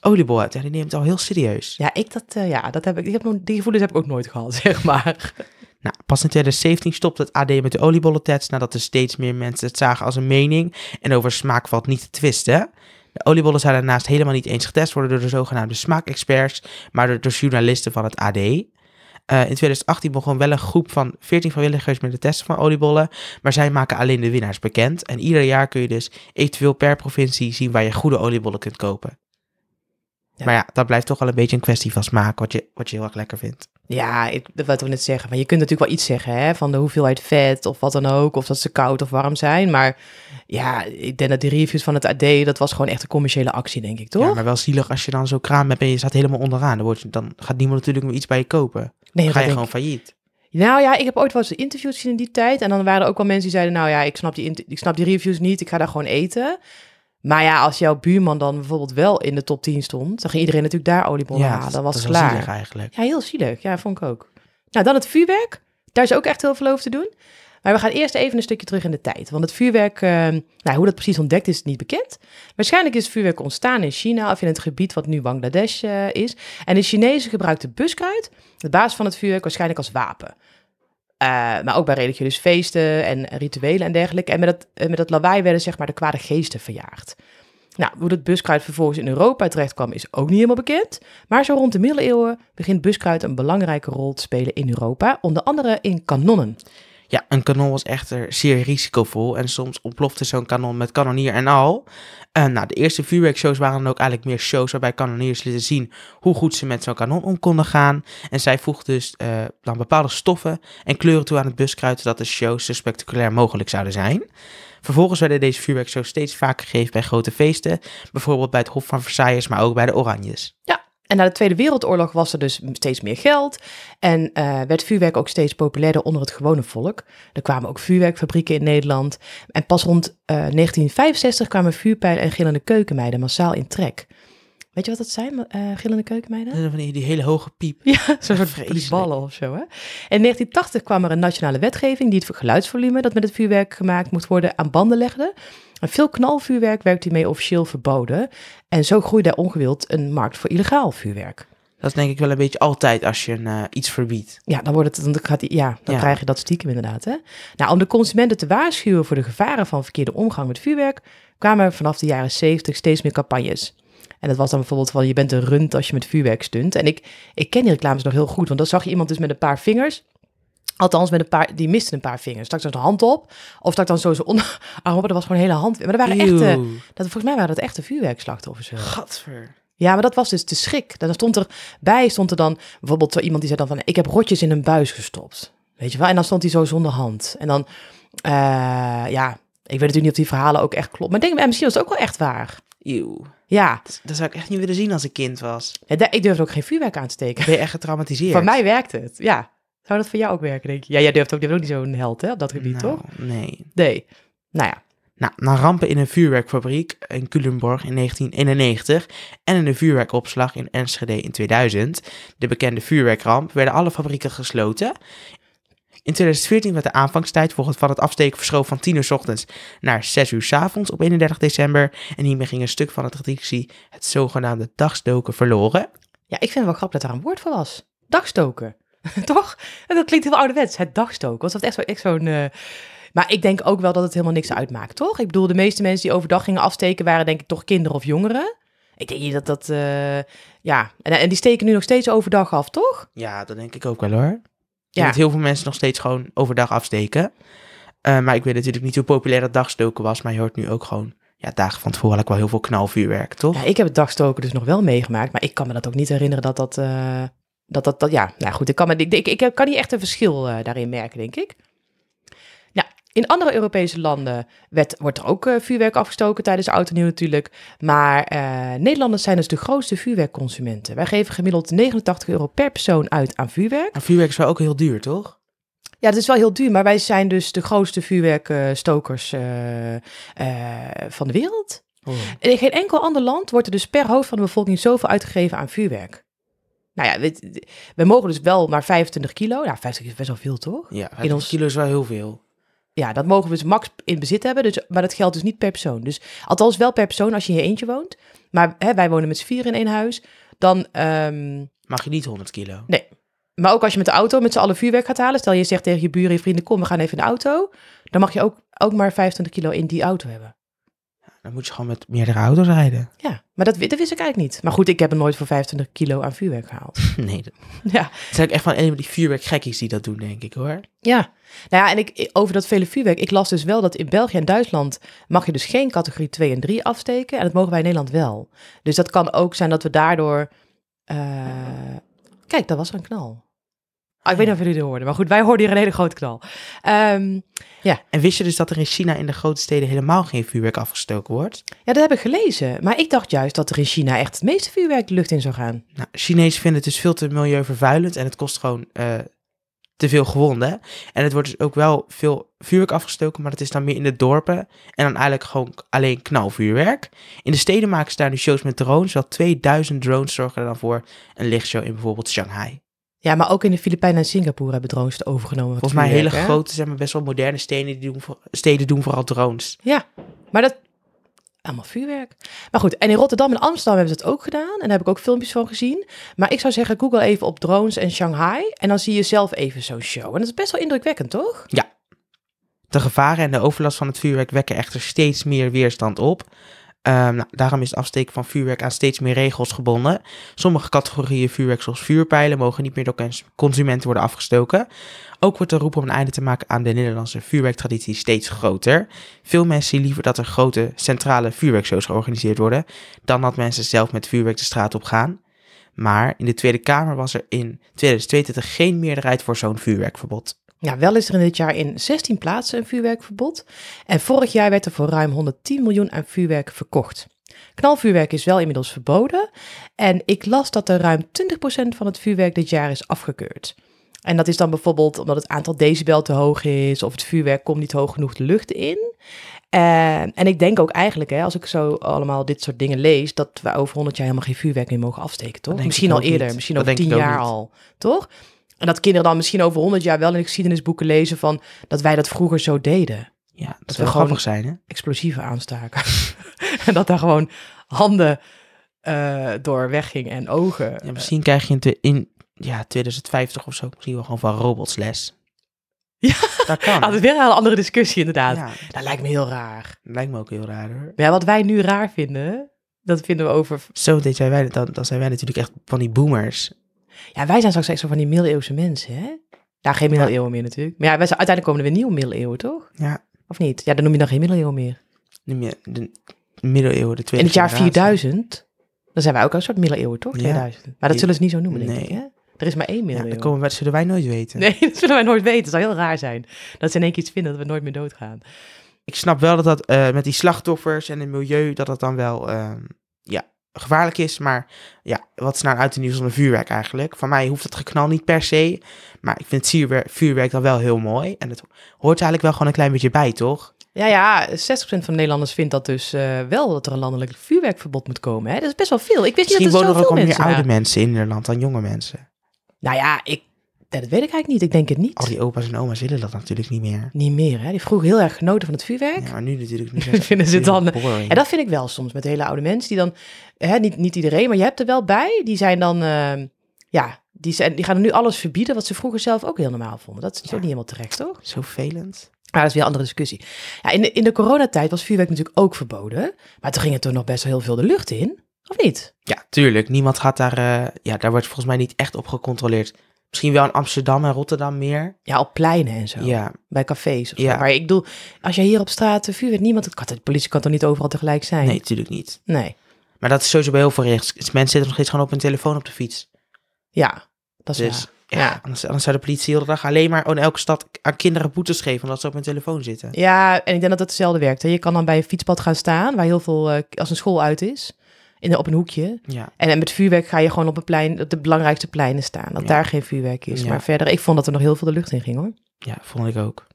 oliebol hebt. Ja, die neemt het al heel serieus. Ja, ik dat, eh, ja, dat heb ik, ik heb nog, die gevoelens heb ik ook nooit gehad, zeg maar. Nou, pas in 2017 stopte het AD met de oliebollentests nadat er steeds meer mensen het zagen als een mening en over smaak valt niet te twisten. De oliebollen zouden daarnaast helemaal niet eens getest worden door de zogenaamde smaakexperts, maar door, door journalisten van het AD. Eh, in 2018 begon wel een groep van 14 vrijwilligers met het testen van oliebollen, maar zij maken alleen de winnaars bekend. En ieder jaar kun je dus eventueel per provincie zien waar je goede oliebollen kunt kopen. Ja. Maar ja, dat blijft toch wel een beetje een kwestie van smaak, wat je, wat je heel erg lekker vindt. Ja, ik, dat wil ik net zeggen. Maar je kunt natuurlijk wel iets zeggen, hè, van de hoeveelheid vet of wat dan ook. Of dat ze koud of warm zijn. Maar ja, ik denk dat die reviews van het AD, dat was gewoon echt een commerciële actie, denk ik, toch? Ja, maar wel zielig als je dan zo'n kraam hebt en je staat helemaal onderaan. Dan, wordt, je- dan gaat niemand natuurlijk meer iets bij je kopen. nee, Dan ga je gewoon failliet. Nou ja, ik heb ooit wel eens interviews gezien in die tijd. En dan waren er ook wel mensen die zeiden, nou ja, ik snap die, ik snap die reviews niet. Ik ga daar gewoon eten. Maar ja, als jouw buurman dan bijvoorbeeld wel in de top 10 stond, dan ging iedereen natuurlijk daar oliebollen ja, halen. dat, was dat klaar. zielig eigenlijk. Ja, heel zielig. Ja, vond ik ook. Nou, dan het vuurwerk. Daar is ook echt heel veel over te doen. Maar we gaan eerst even een stukje terug in de tijd. Want het vuurwerk, eh, nou, hoe dat precies ontdekt is, is niet bekend. Waarschijnlijk is het vuurwerk ontstaan in China of in het gebied wat nu Bangladesh eh, is. En de Chinezen gebruikten buskruid, de basis van het vuurwerk, waarschijnlijk als wapen. Eh, maar ook bij religieuze feesten en rituelen en dergelijke. En met dat, eh, met dat lawaai werden zeg maar de kwade geesten verjaagd. Nou, hoe dat buskruid vervolgens in Europa terecht kwam is ook niet helemaal bekend. Maar zo rond de middeleeuwen begint buskruid een belangrijke rol te spelen in Europa. Onder andere in kanonnen. Ja, een kanon was echter zeer risicovol en soms ontplofte zo'n kanon met kanonier en al. Eh, nou, de eerste vuurwerkshows waren dan ook eigenlijk meer shows waarbij kanoniers lieten zien hoe goed ze met zo'n kanon om konden gaan. En zij voegden dus eh, dan bepaalde stoffen en kleuren toe aan het buskruid zodat de shows zo spectaculair mogelijk zouden zijn. Vervolgens werden deze vuurwerkshows steeds vaker gegeven bij grote feesten, bijvoorbeeld bij het Hof van Versailles, maar ook bij de Oranjes. En na de Tweede Wereldoorlog was er dus steeds meer geld. En eh, werd vuurwerk ook steeds populairder onder het gewone volk. Er kwamen ook vuurwerkfabrieken in Nederland. En pas rond eh, 1965 kwamen vuurpijlen en gillende keukenmeiden massaal in trek. Weet je wat dat zijn, eh gillende keukenmeiden? Van die, die hele hoge piep. Ja, zo'n soort ballen of zo. Hè? In 1980 kwam er een nationale wetgeving die het geluidsvolume dat met het vuurwerk gemaakt moest worden aan banden legde. En veel knalvuurwerk werd hiermee officieel verboden. En zo groeide ongewild een markt voor illegaal vuurwerk. Dat is denk ik wel een beetje altijd als je een, eh, iets verbiedt. Ja, dan, wordt het, dan, gaat die, ja, dan Ja. krijg je dat stiekem inderdaad. Hè? Nou, om de consumenten te waarschuwen voor de gevaren van verkeerde omgang met vuurwerk, kwamen er vanaf de jaren 70 steeds meer campagnes. En dat was dan bijvoorbeeld van je bent een rund als je met vuurwerk stunt. En ik, ik ken die reclames nog heel goed, want dan zag je iemand dus met een paar vingers Althans, met een paar, die misten een paar vingers. Stak ze de hand op, of stak dan zo zijn onderarm op. Dat was gewoon een hele hand. Maar dat waren echte, Eeuw. dat, volgens mij waren dat echte vuurwerkslachtoffers. wel. Gadver. Ja, maar dat was dus de schrik. Dan stond erbij, stond er dan bijvoorbeeld zo iemand die zei dan van, ik heb rotjes in een buis gestopt. Weet je wel? En dan stond hij zo zonder hand. En dan, eh, ja, ik weet natuurlijk niet of die verhalen ook echt kloppen. Maar ik denk, eh, misschien was het ook wel echt waar. Eeuw. Ja, Dat, dat zou ik echt niet willen zien als ik kind was. Ja, da- ik durfde ook geen vuurwerk aan te steken. Ben je echt getraumatiseerd? Voor mij werkte het, ja. Zou dat voor jou ook werken, denk je? Ja, jij durft ook, je bent ook niet zo'n held, hè, op dat gebied, Nou, toch? Nee. Nee. Nou ja, Nou, na rampen in een vuurwerkfabriek in Culemborg in 1991 en in een vuurwerkopslag in Enschede in 2000, de bekende vuurwerkramp, werden alle fabrieken gesloten. In 2014 werd de aanvangstijd van het afsteken verschoven van 10 uur 's ochtends naar 6 uur 's avonds op 31 december. En hiermee ging een stuk van de traditie, het zogenaamde dagstoken, verloren. ja, ik vind het wel grappig dat daar een woord voor was. Dagstoken. toch? En dat klinkt heel ouderwets, het dagstoken. Was dat echt zo- echt zo'n... eh, Maar ik denk ook wel dat het helemaal niks uitmaakt, toch? Ik bedoel, de meeste mensen die overdag gingen afsteken waren denk ik toch kinderen of jongeren. Ik denk niet dat dat... eh, Ja, en, en die steken nu nog steeds overdag af, toch? Ja, dat denk ik ook wel hoor. Ik Ja. dat heel veel mensen nog steeds gewoon overdag afsteken. Eh, maar ik weet natuurlijk niet hoe populair dat dagstoken was. Maar je hoort nu ook gewoon, ja, dagen van tevoren eigenlijk wel heel veel knalvuurwerk, toch? Ja, ik heb het dagstoken dus nog wel meegemaakt, maar ik kan me dat ook niet herinneren dat dat... eh, dat, dat, dat ja, nou goed, ik kan, me, ik, ik, ik kan niet echt een verschil eh, daarin merken, denk ik. In andere Europese landen werd, wordt er ook eh, vuurwerk afgestoken tijdens Oud en Nieuw natuurlijk. Maar eh, Nederlanders zijn dus de grootste vuurwerkconsumenten. Wij geven gemiddeld 89 euro per persoon uit aan vuurwerk. Maar vuurwerk is wel ook heel duur, toch? Ja, dat is wel heel duur, maar wij zijn dus de grootste vuurwerkstokers eh, van de wereld. En in geen enkel ander land wordt er dus per hoofd van de bevolking zoveel uitgegeven aan vuurwerk. Nou ja, we, we mogen dus wel maar 25 kilo. Nou, 50 is best wel veel, toch? Ja, In ons- ons kilo is wel heel veel. Ja, dat mogen we dus max in bezit hebben. Dus, maar dat geldt dus niet per persoon. Dus althans wel per persoon als je in je eentje woont. Maar hè, wij wonen met z'n vier in één huis. Dan, ehm, Mag je niet 100 kilo? maar ook als je met de auto met z'n allen vuurwerk gaat halen. Stel je zegt tegen je buren en vrienden, kom, we gaan even in de auto. Dan mag je ook, ook maar 25 kilo in die auto hebben. Dan moet je gewoon met meerdere auto's rijden. Ja, maar dat, dat wist ik eigenlijk niet. Maar goed, ik heb er nooit voor 25 kilo aan vuurwerk gehaald. Nee, dat ja, het zijn ook echt van een van die vuurwerkgekkies die dat doen, denk ik hoor. Ja, nou ja, en ik, over dat vele vuurwerk, ik las dus wel dat in België en Duitsland mag je dus geen categorie 2 en 3 afsteken. En dat mogen wij in Nederland wel. Dus dat kan ook zijn dat we daardoor... eh, Kijk, dat was een knal. Ah, ik weet niet of jullie het hoorden, maar goed, wij hoorden hier een hele grote knal. Ehm, En wist je dus dat er in China in de grote steden helemaal geen vuurwerk afgestoken wordt? ja, dat heb ik gelezen. Maar ik dacht juist dat er in China echt het meeste vuurwerk de lucht in zou gaan. Nou, Chinezen vinden het dus veel te milieuvervuilend en het kost gewoon eh, te veel gewonden. En het wordt dus ook wel veel vuurwerk afgestoken, maar dat is dan meer in de dorpen. En dan eigenlijk gewoon alleen knalvuurwerk. In de steden maken ze daar nu shows met drones. Wel 2000 drones zorgen er dan voor een lichtshow in bijvoorbeeld Shanghai. Ja, maar ook in de Filipijnen en Singapore hebben drones het overgenomen. Volgens mij hele grote, zeg maar best wel moderne steden, die doen, voor- steden doen vooral drones. Ja, maar dat... Allemaal vuurwerk. Maar goed, en in Rotterdam en Amsterdam hebben ze het ook gedaan. En daar heb ik ook filmpjes van gezien. Maar ik zou zeggen, google even op drones en Shanghai. En dan zie je zelf even zo'n show. En dat is best wel indrukwekkend, toch? De gevaren en de overlast van het vuurwerk wekken echter steeds meer weerstand op. Ehm, nou, daarom is het afsteken van vuurwerk aan steeds meer regels gebonden. Sommige categorieën vuurwerk, zoals vuurpijlen, mogen niet meer door cons- consumenten worden afgestoken. Ook wordt de roep om een einde te maken aan de Nederlandse vuurwerktraditie steeds groter. Veel mensen zien liever dat er grote centrale vuurwerkshows georganiseerd worden, dan dat mensen zelf met vuurwerk de straat op gaan. Maar in de Tweede Kamer was er in 2022 geen meerderheid voor zo'n vuurwerkverbod. Ja, wel is er in dit jaar in 16 plaatsen een vuurwerkverbod. En vorig jaar werd er voor ruim 110 miljoen aan vuurwerk verkocht. Knalvuurwerk is wel inmiddels verboden. En ik las dat er ruim 20% van het vuurwerk dit jaar is afgekeurd. En dat is dan bijvoorbeeld omdat het aantal decibel te hoog is, of het vuurwerk komt niet hoog genoeg de lucht in. En, en ik denk ook eigenlijk, hè, als ik zo allemaal dit soort dingen lees, dat we over 100 jaar helemaal geen vuurwerk meer mogen afsteken, toch? Misschien al eerder, niet. misschien over denk 10 ik ook jaar niet. al, toch? En dat kinderen dan misschien over 100 jaar wel in de geschiedenisboeken lezen van dat wij dat vroeger zo deden. Ja, dat we zou gewoon- grappig zijn, hè? Explosieven aanstaken. en dat daar gewoon handen eh, door weggingen en ogen. Ja, misschien krijg je in, te- in ja, 2050 of zo misschien wel gewoon van robots les. Ja. dat kan. Ah, dat is weer een hele andere discussie inderdaad. ja, Dat lijkt me heel raar. lijkt me ook heel raar hoor. Ja, wat wij nu raar vinden, dat vinden we over... Zo, dit zijn wij, dan, dan zijn wij natuurlijk echt van die boomers. Ja, wij zijn straks echt zo van die middeleeuwse mensen, hè? Ja, geen middeleeuwen meer natuurlijk. Maar ja, wij zijn, uiteindelijk komen er weer nieuwe middeleeuwen, toch? Ja. Of niet? Ja, dan noem je dan geen middeleeuwen meer. Noem je de middeleeuwen, de tweede In het jaar generatie. 4000, dan zijn wij ook een soort middeleeuwen, toch? Ja. 2000. Maar dat zullen ze niet zo noemen, denk Nee. ik. Hè? Er is maar één Ja, middeleeuwen. dat komen, wij- zullen wij nooit weten. Nee, dat zullen wij nooit weten. Dat zou heel raar zijn. Dat ze in één keer iets vinden dat we nooit meer doodgaan. Ik snap wel dat dat eh, met die slachtoffers en het milieu, dat dat dan wel ehm, ja, gevaarlijk is. Maar ja, wat is nou uit de nieuws zonder vuurwerk eigenlijk? Van mij hoeft het geknal niet per se. Maar ik vind het vuurwerk, vuurwerk dan wel heel mooi. En het hoort eigenlijk wel gewoon een klein beetje bij, toch? Ja, ja, 60% van de Nederlanders vindt dat dus eh, wel dat er een landelijk vuurwerkverbod moet komen. Hè? Dat is best wel veel. Ik wist Misschien niet dat er wonen er ook zoveel al meer oude mensen in Nederland dan jonge mensen. Nou ja, ik, dat weet ik eigenlijk niet. Ik denk het niet. Al die opa's en oma's willen dat natuurlijk niet meer. Niet meer, hè? Die vroeger heel erg genoten van het vuurwerk. Ja, maar nu natuurlijk niet. Vinden ze het dan- boring. En dat vind ik wel soms met hele oude mensen die dan, hè, niet, niet iedereen, maar je hebt er wel bij, die zijn dan, eh, ja, die, zijn, die gaan er nu alles verbieden wat ze vroeger zelf ook heel normaal vonden. Dat is Ja. ook niet helemaal terecht, toch? Zo vervelend. Maar dat is weer een andere discussie. Ja, in, de, in de coronatijd was vuurwerk natuurlijk ook verboden, maar toen ging het toch nog best wel heel veel de lucht in, of niet? Ja, tuurlijk. Niemand gaat daar... eh, ja, daar wordt volgens mij niet echt op gecontroleerd. Misschien wel in Amsterdam en Rotterdam meer. Ja, op pleinen en zo, Ja, bij cafés of Ja. zo. Maar ik bedoel, als je hier op straat vuurwerk, niemand, het kan, de politie kan toch niet overal tegelijk zijn? nee, natuurlijk niet. Nee. Maar dat is sowieso bij heel veel rechts. Mensen zitten nog steeds gewoon op hun telefoon op de fiets. Ja, dat is Dus waar. ja, Ja. Anders, anders zou de politie heel de dag alleen maar in elke stad aan kinderen boetes geven omdat ze op hun telefoon zitten. Ja, en ik denk dat het hetzelfde werkt. Hè. Je kan dan bij een fietspad gaan staan, waar heel veel, eh, als een school uit is, in op een hoekje. Ja, En, en met vuurwerk ga je gewoon op, een plein, op de belangrijkste pleinen staan. Dat Ja. daar geen vuurwerk is. Ja. Maar verder, ik vond dat er nog heel veel de lucht in ging hoor. ja, vond ik ook.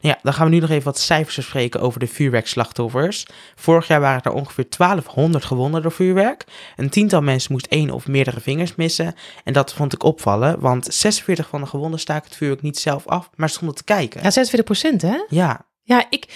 Nou ja, dan gaan we nu nog even wat cijfers bespreken over de vuurwerkslachtoffers. Vorig jaar waren er ongeveer 1200 gewonden door vuurwerk. Een tiental mensen moest één of meerdere vingers missen. En dat vond ik opvallen, want 46 van de gewonden staken het vuurwerk niet zelf af, maar stonden te kijken. Ja, 46 procent hè? Ja, Ja, ik,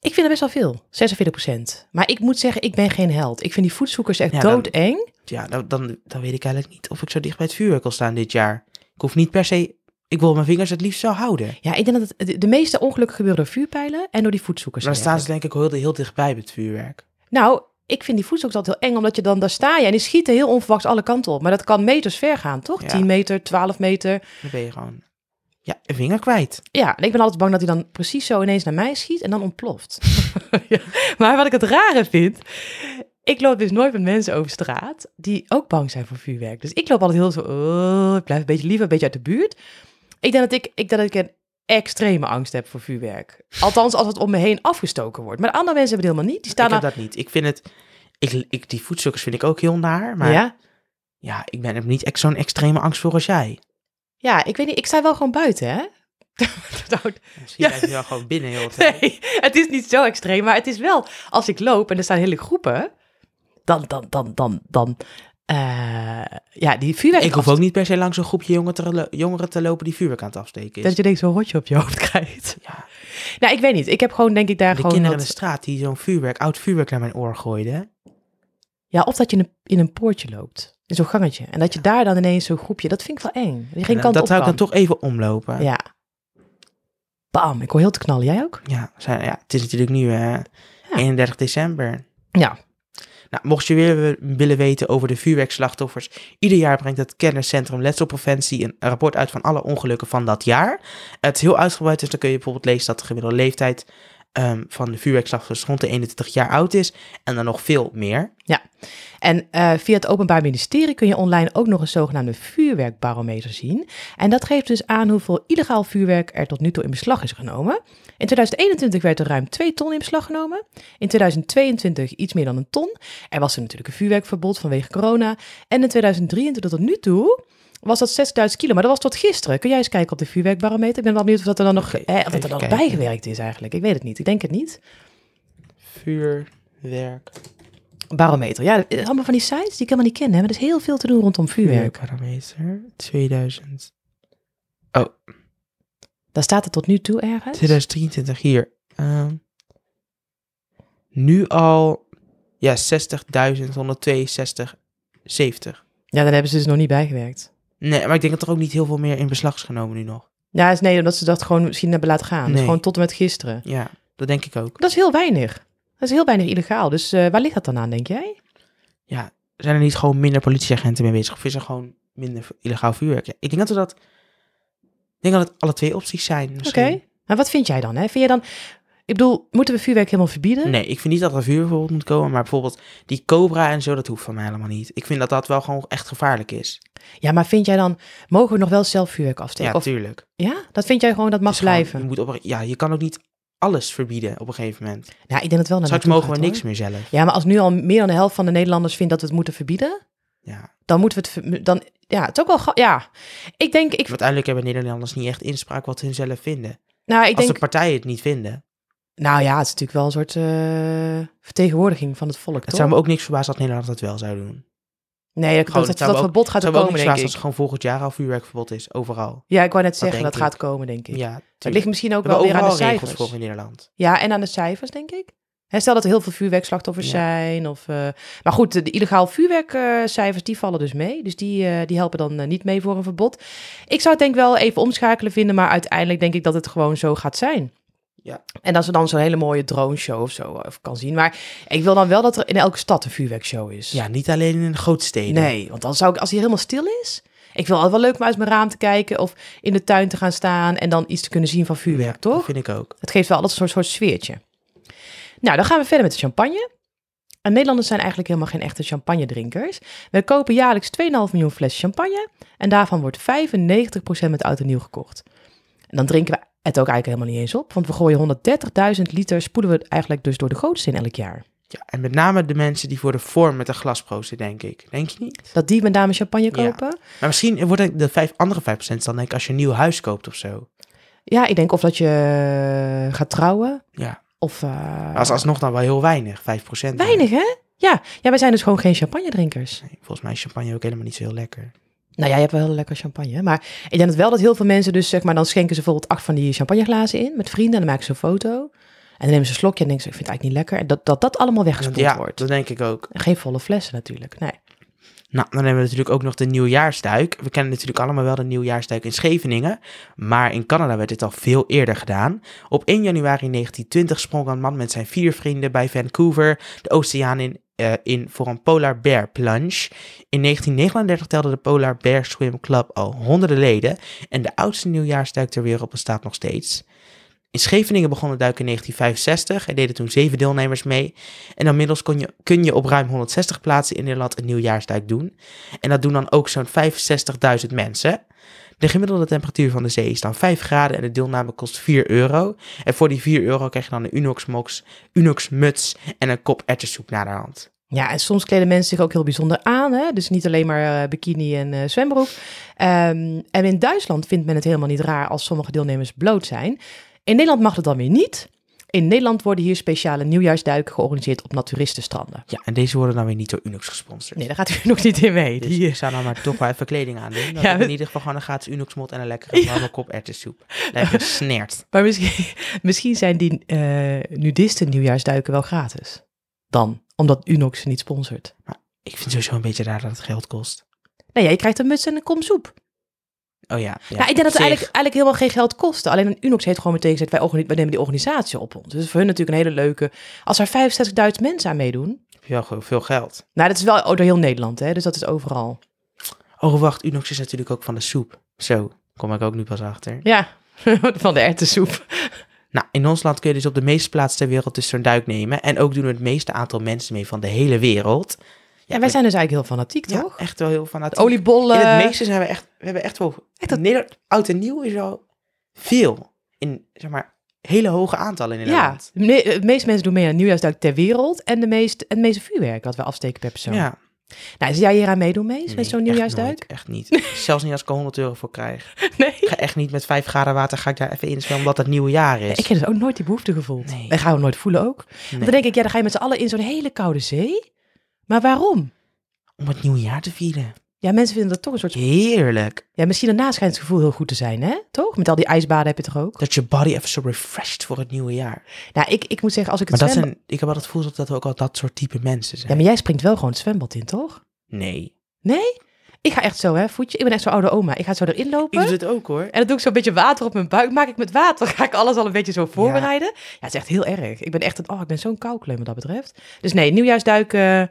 ik vind dat best wel veel. 46 procent. Maar ik moet zeggen, ik ben geen held. Ik vind die voetzoekers echt Ja, dan- doodeng. ja dan, dan, dan weet ik eigenlijk niet of ik zo dicht bij het vuurwerk wil staan dit jaar. Ik hoef niet per se, ik wil mijn vingers het liefst zo houden. Ja, ik denk dat het, de, de meeste ongelukken gebeuren door vuurpijlen en door die voetzoekers. Maar dan staan ze denk ik heel, heel dichtbij met het vuurwerk. Nou, ik vind die voetzoekers altijd heel eng, omdat je dan daar sta je en die schieten heel onverwachts alle kanten op. Maar dat kan meters ver gaan, toch? Ja. 10 meter, 12 meter. Dan ben je gewoon, ja, een vinger kwijt. Ja, en ik ben altijd bang dat hij dan precies zo ineens naar mij schiet en dan ontploft. Ja, Maar wat ik het rare vind, ik loop dus nooit met mensen over straat die ook bang zijn voor vuurwerk. Dus ik loop altijd heel zo, oh, ik blijf een beetje liever een beetje uit de buurt. Ik denk dat ik, ik, denk dat ik een extreme angst heb voor vuurwerk. Althans, als het om me heen afgestoken wordt. Maar de andere mensen hebben het helemaal niet. Die staan ik heb daar... dat niet. Ik vind het, ik, ik, die voetzoekers vind ik ook heel naar. Maar ja, Ja? ik ben er niet echt zo'n extreme angst voor als jij. Ja, ik weet niet, ik sta wel gewoon buiten, hè? Misschien blijf je wel gewoon binnen heel de tijd. Nee, het is niet zo extreem, maar het is wel, als ik loop en er staan hele groepen, dan, dan, dan, dan, dan, eh, ja, die vuurwerk... Ik hoef ook niet per se langs een groepje jongen te, lo- jongeren te lopen die vuurwerk aan het afsteken is. Dat je denkt zo'n rotje op je hoofd krijgt. Ja, Nou, ik weet niet. Ik heb gewoon, denk ik, daar de gewoon kinderen in wat- de straat die zo'n vuurwerk, oud vuurwerk naar mijn oor gooiden. Ja, of dat je in een, in een poortje loopt. In zo'n gangetje. En dat je daar dan ineens zo'n groepje... Dat vind ik wel eng. Dat geen En kant dat op zou ik dan toch even omlopen. Ja. Bam, ik hoor heel te knallen. Jij ook? Ja, zijn, ja, het is natuurlijk nu eh, 31 december. Ja. Nou, mocht je weer willen weten over de vuurwerkslachtoffers, ieder jaar brengt het kenniscentrum Letselpreventie een rapport uit van alle ongelukken van dat jaar. Het is heel uitgebreid, dus dan kun je bijvoorbeeld lezen dat de gemiddelde leeftijd ehm, van de vuurwerkslachtoffers rond de 21 jaar oud is en dan nog veel meer. En eh, via het Openbaar Ministerie kun je online ook nog een zogenaamde vuurwerkbarometer zien. En dat geeft dus aan hoeveel illegaal vuurwerk er tot nu toe in beslag is genomen. In 2021 werd er ruim 2 ton in beslag genomen. In 2022 iets meer dan een ton. Er was er natuurlijk een vuurwerkverbod vanwege corona. En in 2023 tot nu toe was dat 6000 kilo. Maar dat was tot gisteren. Kun jij eens kijken op de vuurwerkbarometer? Ik ben wel benieuwd of dat er dan nog, eh, of dat er dan bijgewerkt is eigenlijk. Ik weet het niet. Ik denk het niet. Vuurwerk. Barometer. Ja, eh, allemaal van die sites die ik helemaal niet ken. Hè? Maar er is heel veel te doen rondom vuurwerk. Vuurwerkbarometer 2000. Daar staat het tot nu toe ergens. 2023 hier. Ehm, nu al ja, 60.162, 70. Ja, daar hebben ze dus nog niet bijgewerkt. Nee, maar ik denk dat er ook niet heel veel meer in beslag is genomen nu nog. Ja, is nee, omdat ze dat gewoon misschien hebben laten gaan. Dus Nee. gewoon tot en met gisteren. Ja, dat denk ik ook. Dat is heel weinig. Dat is heel weinig illegaal. Dus eh, waar ligt dat dan aan, denk jij? Ja, zijn er niet gewoon minder politieagenten mee bezig? Of is er gewoon minder illegaal vuurwerk? Ja, ik denk dat we dat Ik denk dat het alle twee opties zijn. Oké. misschien. Maar wat vind jij dan? Hè? Vind je dan... Ik bedoel, moeten we vuurwerk helemaal verbieden? Nee, ik vind niet dat er vuur bijvoorbeeld moet komen, maar bijvoorbeeld die cobra en zo, dat hoeft van mij helemaal niet. Ik vind dat dat wel gewoon echt gevaarlijk is. Ja, maar vind jij dan... Mogen we nog wel zelf vuurwerk afsteken? Ja, Of, tuurlijk. ja? Dat vind jij gewoon, dat mag gewoon- blijven? je, moet op, ja, je kan ook niet alles verbieden op een gegeven moment. Ja, ik denk dat wel naar Straks mogen we niks hoor. meer zelf. Ja, maar als nu al meer dan de helft van de Nederlanders vindt dat we het moeten verbieden... Ja. dan moeten we het... Dan, ja, het is ook wel... Ja, ik denk... Ik, uiteindelijk hebben Nederlanders niet echt inspraak wat hun zelf vinden. nou, ik Als denk... de partijen het niet vinden. Nou ja, het is natuurlijk wel een soort eh, vertegenwoordiging van het volk, Het toch? zou me ook niks verbazen dat Nederland dat wel zou doen. Nee, dat, Gewoon, dat, het dat, verbod gaat Het er komen, denk ik. als er gewoon volgend jaar al vuurwerkverbod is, overal. Ja, ik wou net zeggen, dat gaat ik. komen, denk ik. Ja, het ligt misschien ook We wel weer aan de cijfers. voor in Nederland. Ja, en aan de cijfers, denk ik. Stel dat er heel veel vuurwerkslachtoffers Ja. zijn. Of, eh, maar goed, de, de illegaal vuurwerkcijfers, die vallen dus mee. Dus die, eh, die helpen dan niet mee voor een verbod. Ik zou het denk ik wel even omschakelen vinden, maar uiteindelijk denk ik dat het gewoon zo gaat zijn. Ja. En als er dan zo'n hele mooie drone show of zo of kan zien. Maar ik wil dan wel dat er in elke stad een vuurwerkshow is. Ja, niet alleen in de grote steden. Nee, want dan zou ik, als hij helemaal stil is... Ik wil altijd wel leuk om uit mijn raam te kijken of in de tuin te gaan staan en dan iets te kunnen zien van vuurwerk, Ja, toch? Dat vind ik ook. Het geeft wel altijd een soort, soort sfeertje. Nou, dan gaan we verder met de champagne. En Nederlanders zijn eigenlijk helemaal geen echte champagne-drinkers. We kopen jaarlijks 2,5 miljoen flessen champagne. En daarvan wordt 95% met oud en nieuw gekocht. En dan drinken we het ook eigenlijk helemaal niet eens op. Want we gooien 130.000 liter, spoelen we eigenlijk dus door de gootste in elk jaar. Ja, en met name de mensen die voor de vorm met een glas proosten, denk ik. Denk je niet? Dat die met name champagne Ja. kopen. Maar misschien wordt het de vijf, andere 5% dan denk ik als je een nieuw huis koopt of zo. Ja, ik denk of dat je gaat trouwen. Ja, Of... eh, maar als alsnog dan wel heel weinig, 5%. Weinig, hè? Ja. ja, wij zijn dus gewoon geen champagne-drinkers. Nee, volgens mij is champagne ook helemaal niet zo heel lekker. Nou ja, je hebt wel heel lekker champagne. hè? Maar ik denk dat wel dat heel veel mensen dus, zeg maar, dan schenken ze bijvoorbeeld acht van die champagneglazen in met vrienden. En dan maken ze een foto. En dan nemen ze een slokje en denken ze, ik vind het eigenlijk niet lekker. En dat dat, dat allemaal weggespoeld ja, wordt. dat denk ik ook. En geen volle flessen natuurlijk, nee. Nou, dan hebben we natuurlijk ook nog de nieuwjaarsduik. We kennen natuurlijk allemaal wel de nieuwjaarsduik in Scheveningen. Maar in Canada werd dit al veel eerder gedaan. Op 1 januari 1920 sprong een man met zijn vier vrienden bij Vancouver de oceaan in, eh, in voor een polar bear plunge. In 1939 telde de Polar Bear Swim Club al honderden leden. En de oudste nieuwjaarsduik ter wereld bestaat nog steeds. In Scheveningen begon de duik in 1965. Er deden toen zeven deelnemers mee. En inmiddels kon je, kun je op ruim 160 plaatsen in Nederland een nieuwjaarsduik doen. En dat doen dan ook zo'n 65.000 mensen. De gemiddelde temperatuur van de zee is dan 5 graden en de deelname kost 4 euro. En voor die 4 euro krijg je dan een Unox Mox, Unox muts en een kop erwtensoep naar de hand. Ja, en soms kleden mensen zich ook heel bijzonder aan. Hè? Dus niet alleen maar eh, bikini en eh, zwembroek. Ehm, en in Duitsland vindt men het helemaal niet raar als sommige deelnemers bloot zijn. In Nederland mag het dan weer niet. In Nederland worden hier speciale nieuwjaarsduiken georganiseerd op naturistenstranden. Ja, en deze worden dan weer niet door Unox gesponsord. Nee, daar gaat u nog niet in mee. Dus Die, ik zou dan maar toch wel even kleding aan doen. Dan Ja, ik in we- ieder geval gewoon een gratis Unox mot en een lekkere warme kop erwtensoep. Lekker snert. Maar misschien, misschien zijn die eh nudisten nieuwjaarsduiken wel gratis. Dan, omdat Unox ze niet sponsort. Ik vind sowieso een beetje raar dat het geld kost. Nee, ja, je krijgt een muts en een kom soep. Oh ja. ja nou, ik denk dat het zich. eigenlijk, eigenlijk helemaal geen geld kostte. Alleen een Unox heeft gewoon meteen gezegd, wij, wij nemen die organisatie op ons. Dus voor hun natuurlijk een hele leuke... Als er 65.000 mensen aan meedoen... Gewoon veel geld. Nou, dat is wel door heel Nederland, hè. Dus dat is overal. Oh, wacht. Unox is natuurlijk ook van de soep. Zo, kom ik ook nu pas achter. Ja, van de erwtensoep. Nou, in ons land kun je dus op de meeste plaatsen ter wereld dus zo'n duik nemen. En ook doen er het meeste aantal mensen mee van de hele wereld. Ja, wij zijn dus eigenlijk heel fanatiek, ja, toch? echt wel heel fanatiek. De oliebollen. In het meeste zijn we echt, we hebben echt wel, Echt dat- Nederland, oud en nieuw is wel veel. In, zeg maar, hele hoge aantallen in Ja, Nederland. me- het meeste mensen doen mee aan nieuwjaarsduik ter wereld. En de meest, het meeste vuurwerk wat we afsteken per persoon. Ja. Nou, is jij hier aan meedoen mee? Met zo'n echt nieuwjaarsduik? nooit, Echt niet. Zelfs niet als ik er 100 euro voor krijg. Nee. Ik ga echt niet met 5 graden water ga ik daar even in zwemmen omdat het nieuwe jaar is. Ik heb dus ook nooit die behoefte gevoeld. Nee. En gaan we nooit voelen ook. Want dan denk ik, ja, dan ga je met z'n allen in zo'n hele koude zee. Maar waarom? Om het nieuwe jaar te vieren. Ja, mensen vinden dat toch een soort... Heerlijk. Ja, misschien daarna schijnt het gevoel heel goed te zijn, hè? Toch? Met al die ijsbaden heb je toch ook? Dat je body even zo refreshed voor het nieuwe jaar. Nou, ik, ik moet zeggen, als ik het Maar dat zijn, ik heb altijd het gevoel dat we ook al dat soort type mensen zijn. Ja, maar jij springt wel gewoon het zwembad in, toch? Nee. Nee? Ik ga echt zo, hè, voetje. Ik ben echt zo'n oude oma. Ik ga zo erin lopen. Ik doe het ook hoor. En dan doe ik zo'n beetje water op mijn buik. Maak ik met water, ga ik alles al een beetje zo voorbereiden. Ja, het is echt heel erg. Ik ben echt een, oh, ik ben zo'n koukleum wat dat betreft. Dus nee, nieuwjaarsduiken.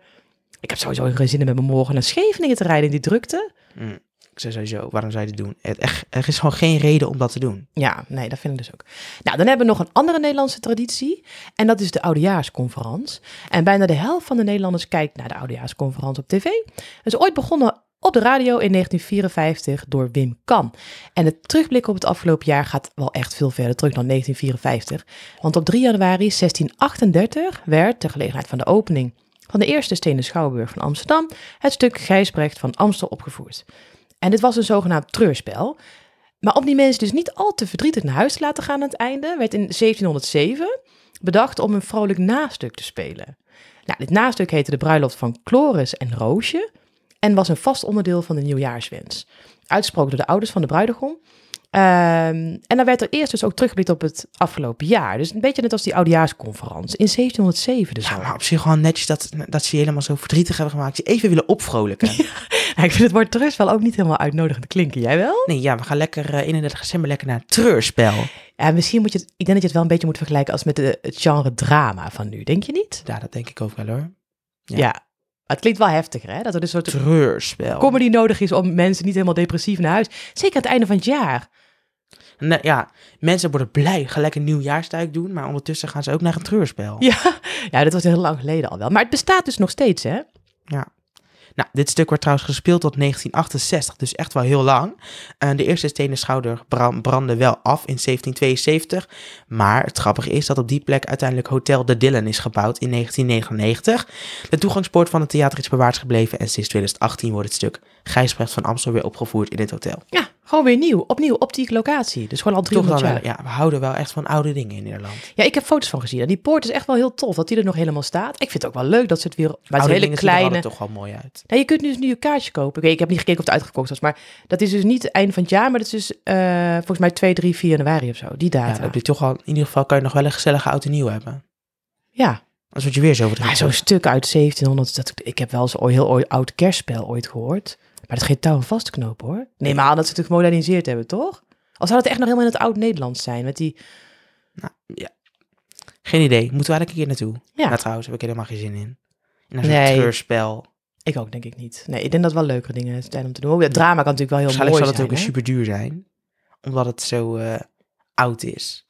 Ik heb sowieso geen zin in met mijn morgen naar Scheveningen te rijden in die drukte. Mm. Ik zei sowieso, waarom zou je dit doen? Het, echt, er is gewoon geen reden om dat te doen. Ja, nee, dat vind ik dus ook. Nou, dan hebben we nog een andere Nederlandse traditie. En dat is de Oudejaarsconferentie. En bijna de helft van de Nederlanders kijkt naar de Oudejaarsconferentie op tv. Dat is ooit begonnen op de radio in 1954 door Wim Kan. En het terugblik op het afgelopen jaar gaat wel echt veel verder terug dan 1954. Want op 3 januari 1638 werd, ter gelegenheid van de opening van de eerste stenen schouwburg van Amsterdam, het stuk Gijsbrecht van Amstel opgevoerd. En dit was een zogenaamd treurspel. Maar om die mensen dus niet al te verdrietig naar huis te laten gaan aan het einde, werd in 1707 bedacht om een vrolijk nastuk te spelen. Nou, dit nastuk heette de bruiloft van Chloris en Roosje en was een vast onderdeel van de nieuwjaarswens. Uitgesproken door de ouders van de bruidegom. Ehm, en dan werd er eerst dus ook teruggeblikt op het afgelopen jaar. Dus een beetje net als die oudejaarsconferentie in 1707 dus Ja, al. maar op zich gewoon netjes dat, dat ze je helemaal zo verdrietig hebben gemaakt. Je even willen opvrolijken. ik vind het woord treurspel ook niet helemaal uitnodigend klinken. Jij wel? Nee, ja, we gaan lekker eh, 31 december lekker naar een treurspel. Ja, misschien moet je het, ik denk dat je het wel een beetje moet vergelijken als met de, het genre drama van nu. Denk je niet? Ja, dat denk ik ook wel hoor. Ja. Ja. Het klinkt wel heftiger, hè? Dat er dus een soort Treurspel. comedy nodig is om mensen niet helemaal depressief naar huis. Zeker aan het einde van het jaar. Ja, mensen worden blij, gaan lekker nieuwjaarstuik doen, maar ondertussen gaan ze ook naar een treurspel. Ja, ja, dat was heel lang geleden al wel. Maar het bestaat dus nog steeds, hè? Ja. Nou, dit stuk wordt trouwens gespeeld tot 1968, dus echt wel heel lang. Eh, de eerste stenen schouder bra- brandde wel af in 1772. Maar het grappige is dat op die plek uiteindelijk Hotel de Dillen is gebouwd in 1999. De toegangspoort van het theater is bewaard gebleven en sinds 2018 wordt het stuk Gijsbrecht van Amstel weer opgevoerd in dit hotel. Ja, gewoon weer nieuw. Opnieuw op die locatie. Dus gewoon al Toch 300 dan, jaar. wel, ja, we houden wel echt van oude dingen in Nederland. Ja, ik heb foto's van gezien. En die poort is echt wel heel tof dat die er nog helemaal staat. Ik vind het ook wel leuk dat ze het weer... Maar het hele er kleine... altijd toch wel mooi uit. Nou, je kunt dus nu een kaartje kopen. Oké, ik heb niet gekeken of het uitgekocht was. Maar dat is dus niet het einde van het jaar. Maar dat is dus eh, volgens mij 2, 3, 4 januari of zo. Die Ja, data. dan heb je toch al, in ieder geval kan je nog wel een gezellige oud en nieuw hebben. Ja, Anders word je weer zo verdrietig. zo'n stuk uit 1700. Dat, ik heb wel eens ooit heel ooit oud kerstspel ooit gehoord. Maar dat is geen touw en vastknopen hoor. Nee, maar dat ze het gemoderniseerd hebben, toch? Of zou het echt nog helemaal in het oud-Nederlands zijn? Met die... Nou, ja. Geen idee. Moeten we eigenlijk een keer naartoe? Ja. Nou, trouwens, heb ik helemaal geen zin in. In een Nee. treurspel. Ik ook, denk ik niet. Nee, ik denk dat wel leukere dingen zijn om te doen. Ja, drama kan natuurlijk wel heel mooi zal het zijn. ook hè? super duur zijn. Omdat het zo eh, oud is.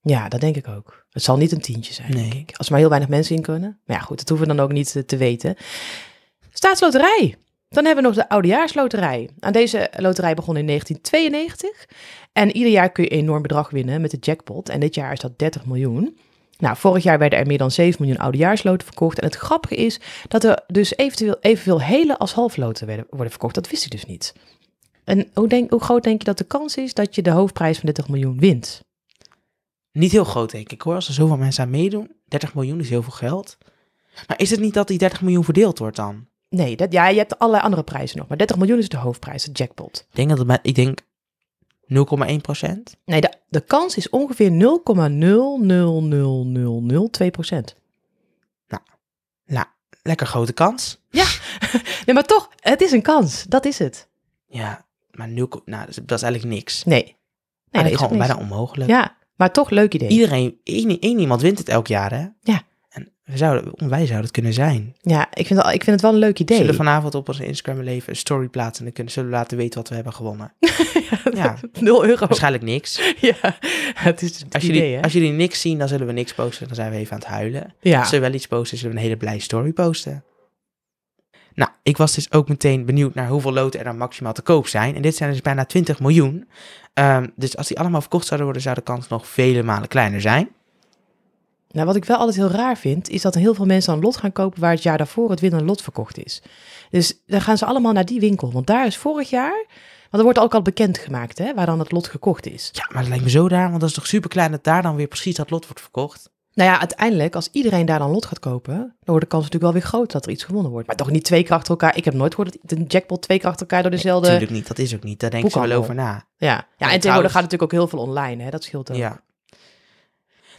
Ja, dat denk ik ook. Het zal niet een tientje zijn, Nee. denk ik. Als er maar heel weinig mensen in kunnen. Maar ja, goed, dat hoeven we dan ook niet eh, te weten. Staatsloterij. Dan hebben we nog de Oudejaarsloterij. Aan deze loterij begon in 1992. En ieder jaar kun je een enorm bedrag winnen met de jackpot. En dit jaar is dat 30 miljoen. Nou, vorig jaar werden er meer dan 7 miljoen oudejaarsloten verkocht. En het grappige is dat er dus eventueel evenveel hele als halfloten werden, worden verkocht. Dat wist ik dus niet. En hoe, denk, hoe groot denk je dat de kans is dat je de hoofdprijs van 30 miljoen wint? Niet heel groot, denk ik hoor. Als er zoveel mensen aan meedoen. 30 miljoen is heel veel geld. Maar is het niet dat die 30 miljoen verdeeld wordt dan? Nee, dat, ja, je hebt allerlei andere prijzen nog. Maar 30 miljoen is de hoofdprijs, de jackpot. Ik denk dat het met, ik denk 0,1 procent. Nee, de, de kans is ongeveer 0,00002 procent. Nou, lekker grote kans. Nee, maar toch, het is een kans. Dat is het. Ja, maar 0, nou, dat is, dat is eigenlijk niks. Nee. Nee, dat is gewoon bijna onmogelijk. Ja, maar toch leuk idee. Iedereen, één, één iemand wint het elk jaar, hè? Ja. We zouden, wij zouden het kunnen zijn. Ja, ik vind, het, ik vind het wel een leuk We idee. zullen vanavond op onze Instagram leven een story plaatsen en dan kunnen, zullen we laten weten wat we hebben gewonnen. Ja. 0 euro. Waarschijnlijk niks. Ja, het is het Als idee, jullie, hè? als jullie niks zien, dan zullen we niks posten. Dan zijn we even aan het huilen. Ja. Als we wel iets posten, zullen we een hele blij story posten. Nou, ik was dus ook meteen benieuwd naar hoeveel loten er dan maximaal te koop zijn. En dit zijn dus bijna 20 miljoen. Ehm, dus als die allemaal verkocht zouden worden, zou de kans nog vele malen kleiner zijn. Nou, wat ik wel altijd heel raar vind, is dat heel veel mensen een lot gaan kopen waar het jaar daarvoor het winnende lot verkocht is. Dus dan gaan ze allemaal naar die winkel. Want daar is vorig jaar, want er wordt ook al bekendgemaakt, hè, waar dan het lot gekocht is. Ja, maar dat lijkt me zo raar, want dat is toch super klein dat daar dan weer precies dat lot wordt verkocht. Nou ja, uiteindelijk, als iedereen daar dan lot gaat kopen, dan wordt de kans natuurlijk wel weer groot dat er iets gewonnen wordt. Maar toch niet twee keer achter elkaar. Ik heb nooit gehoord dat de jackpot twee keer achter elkaar door dezelfde... Natuurlijk niet, dat is ook niet. Daar denken ze wel over na. Ja, ja en tegenwoordig trouwens- gaat natuurlijk ook heel veel online, hè? dat scheelt ook. Ja.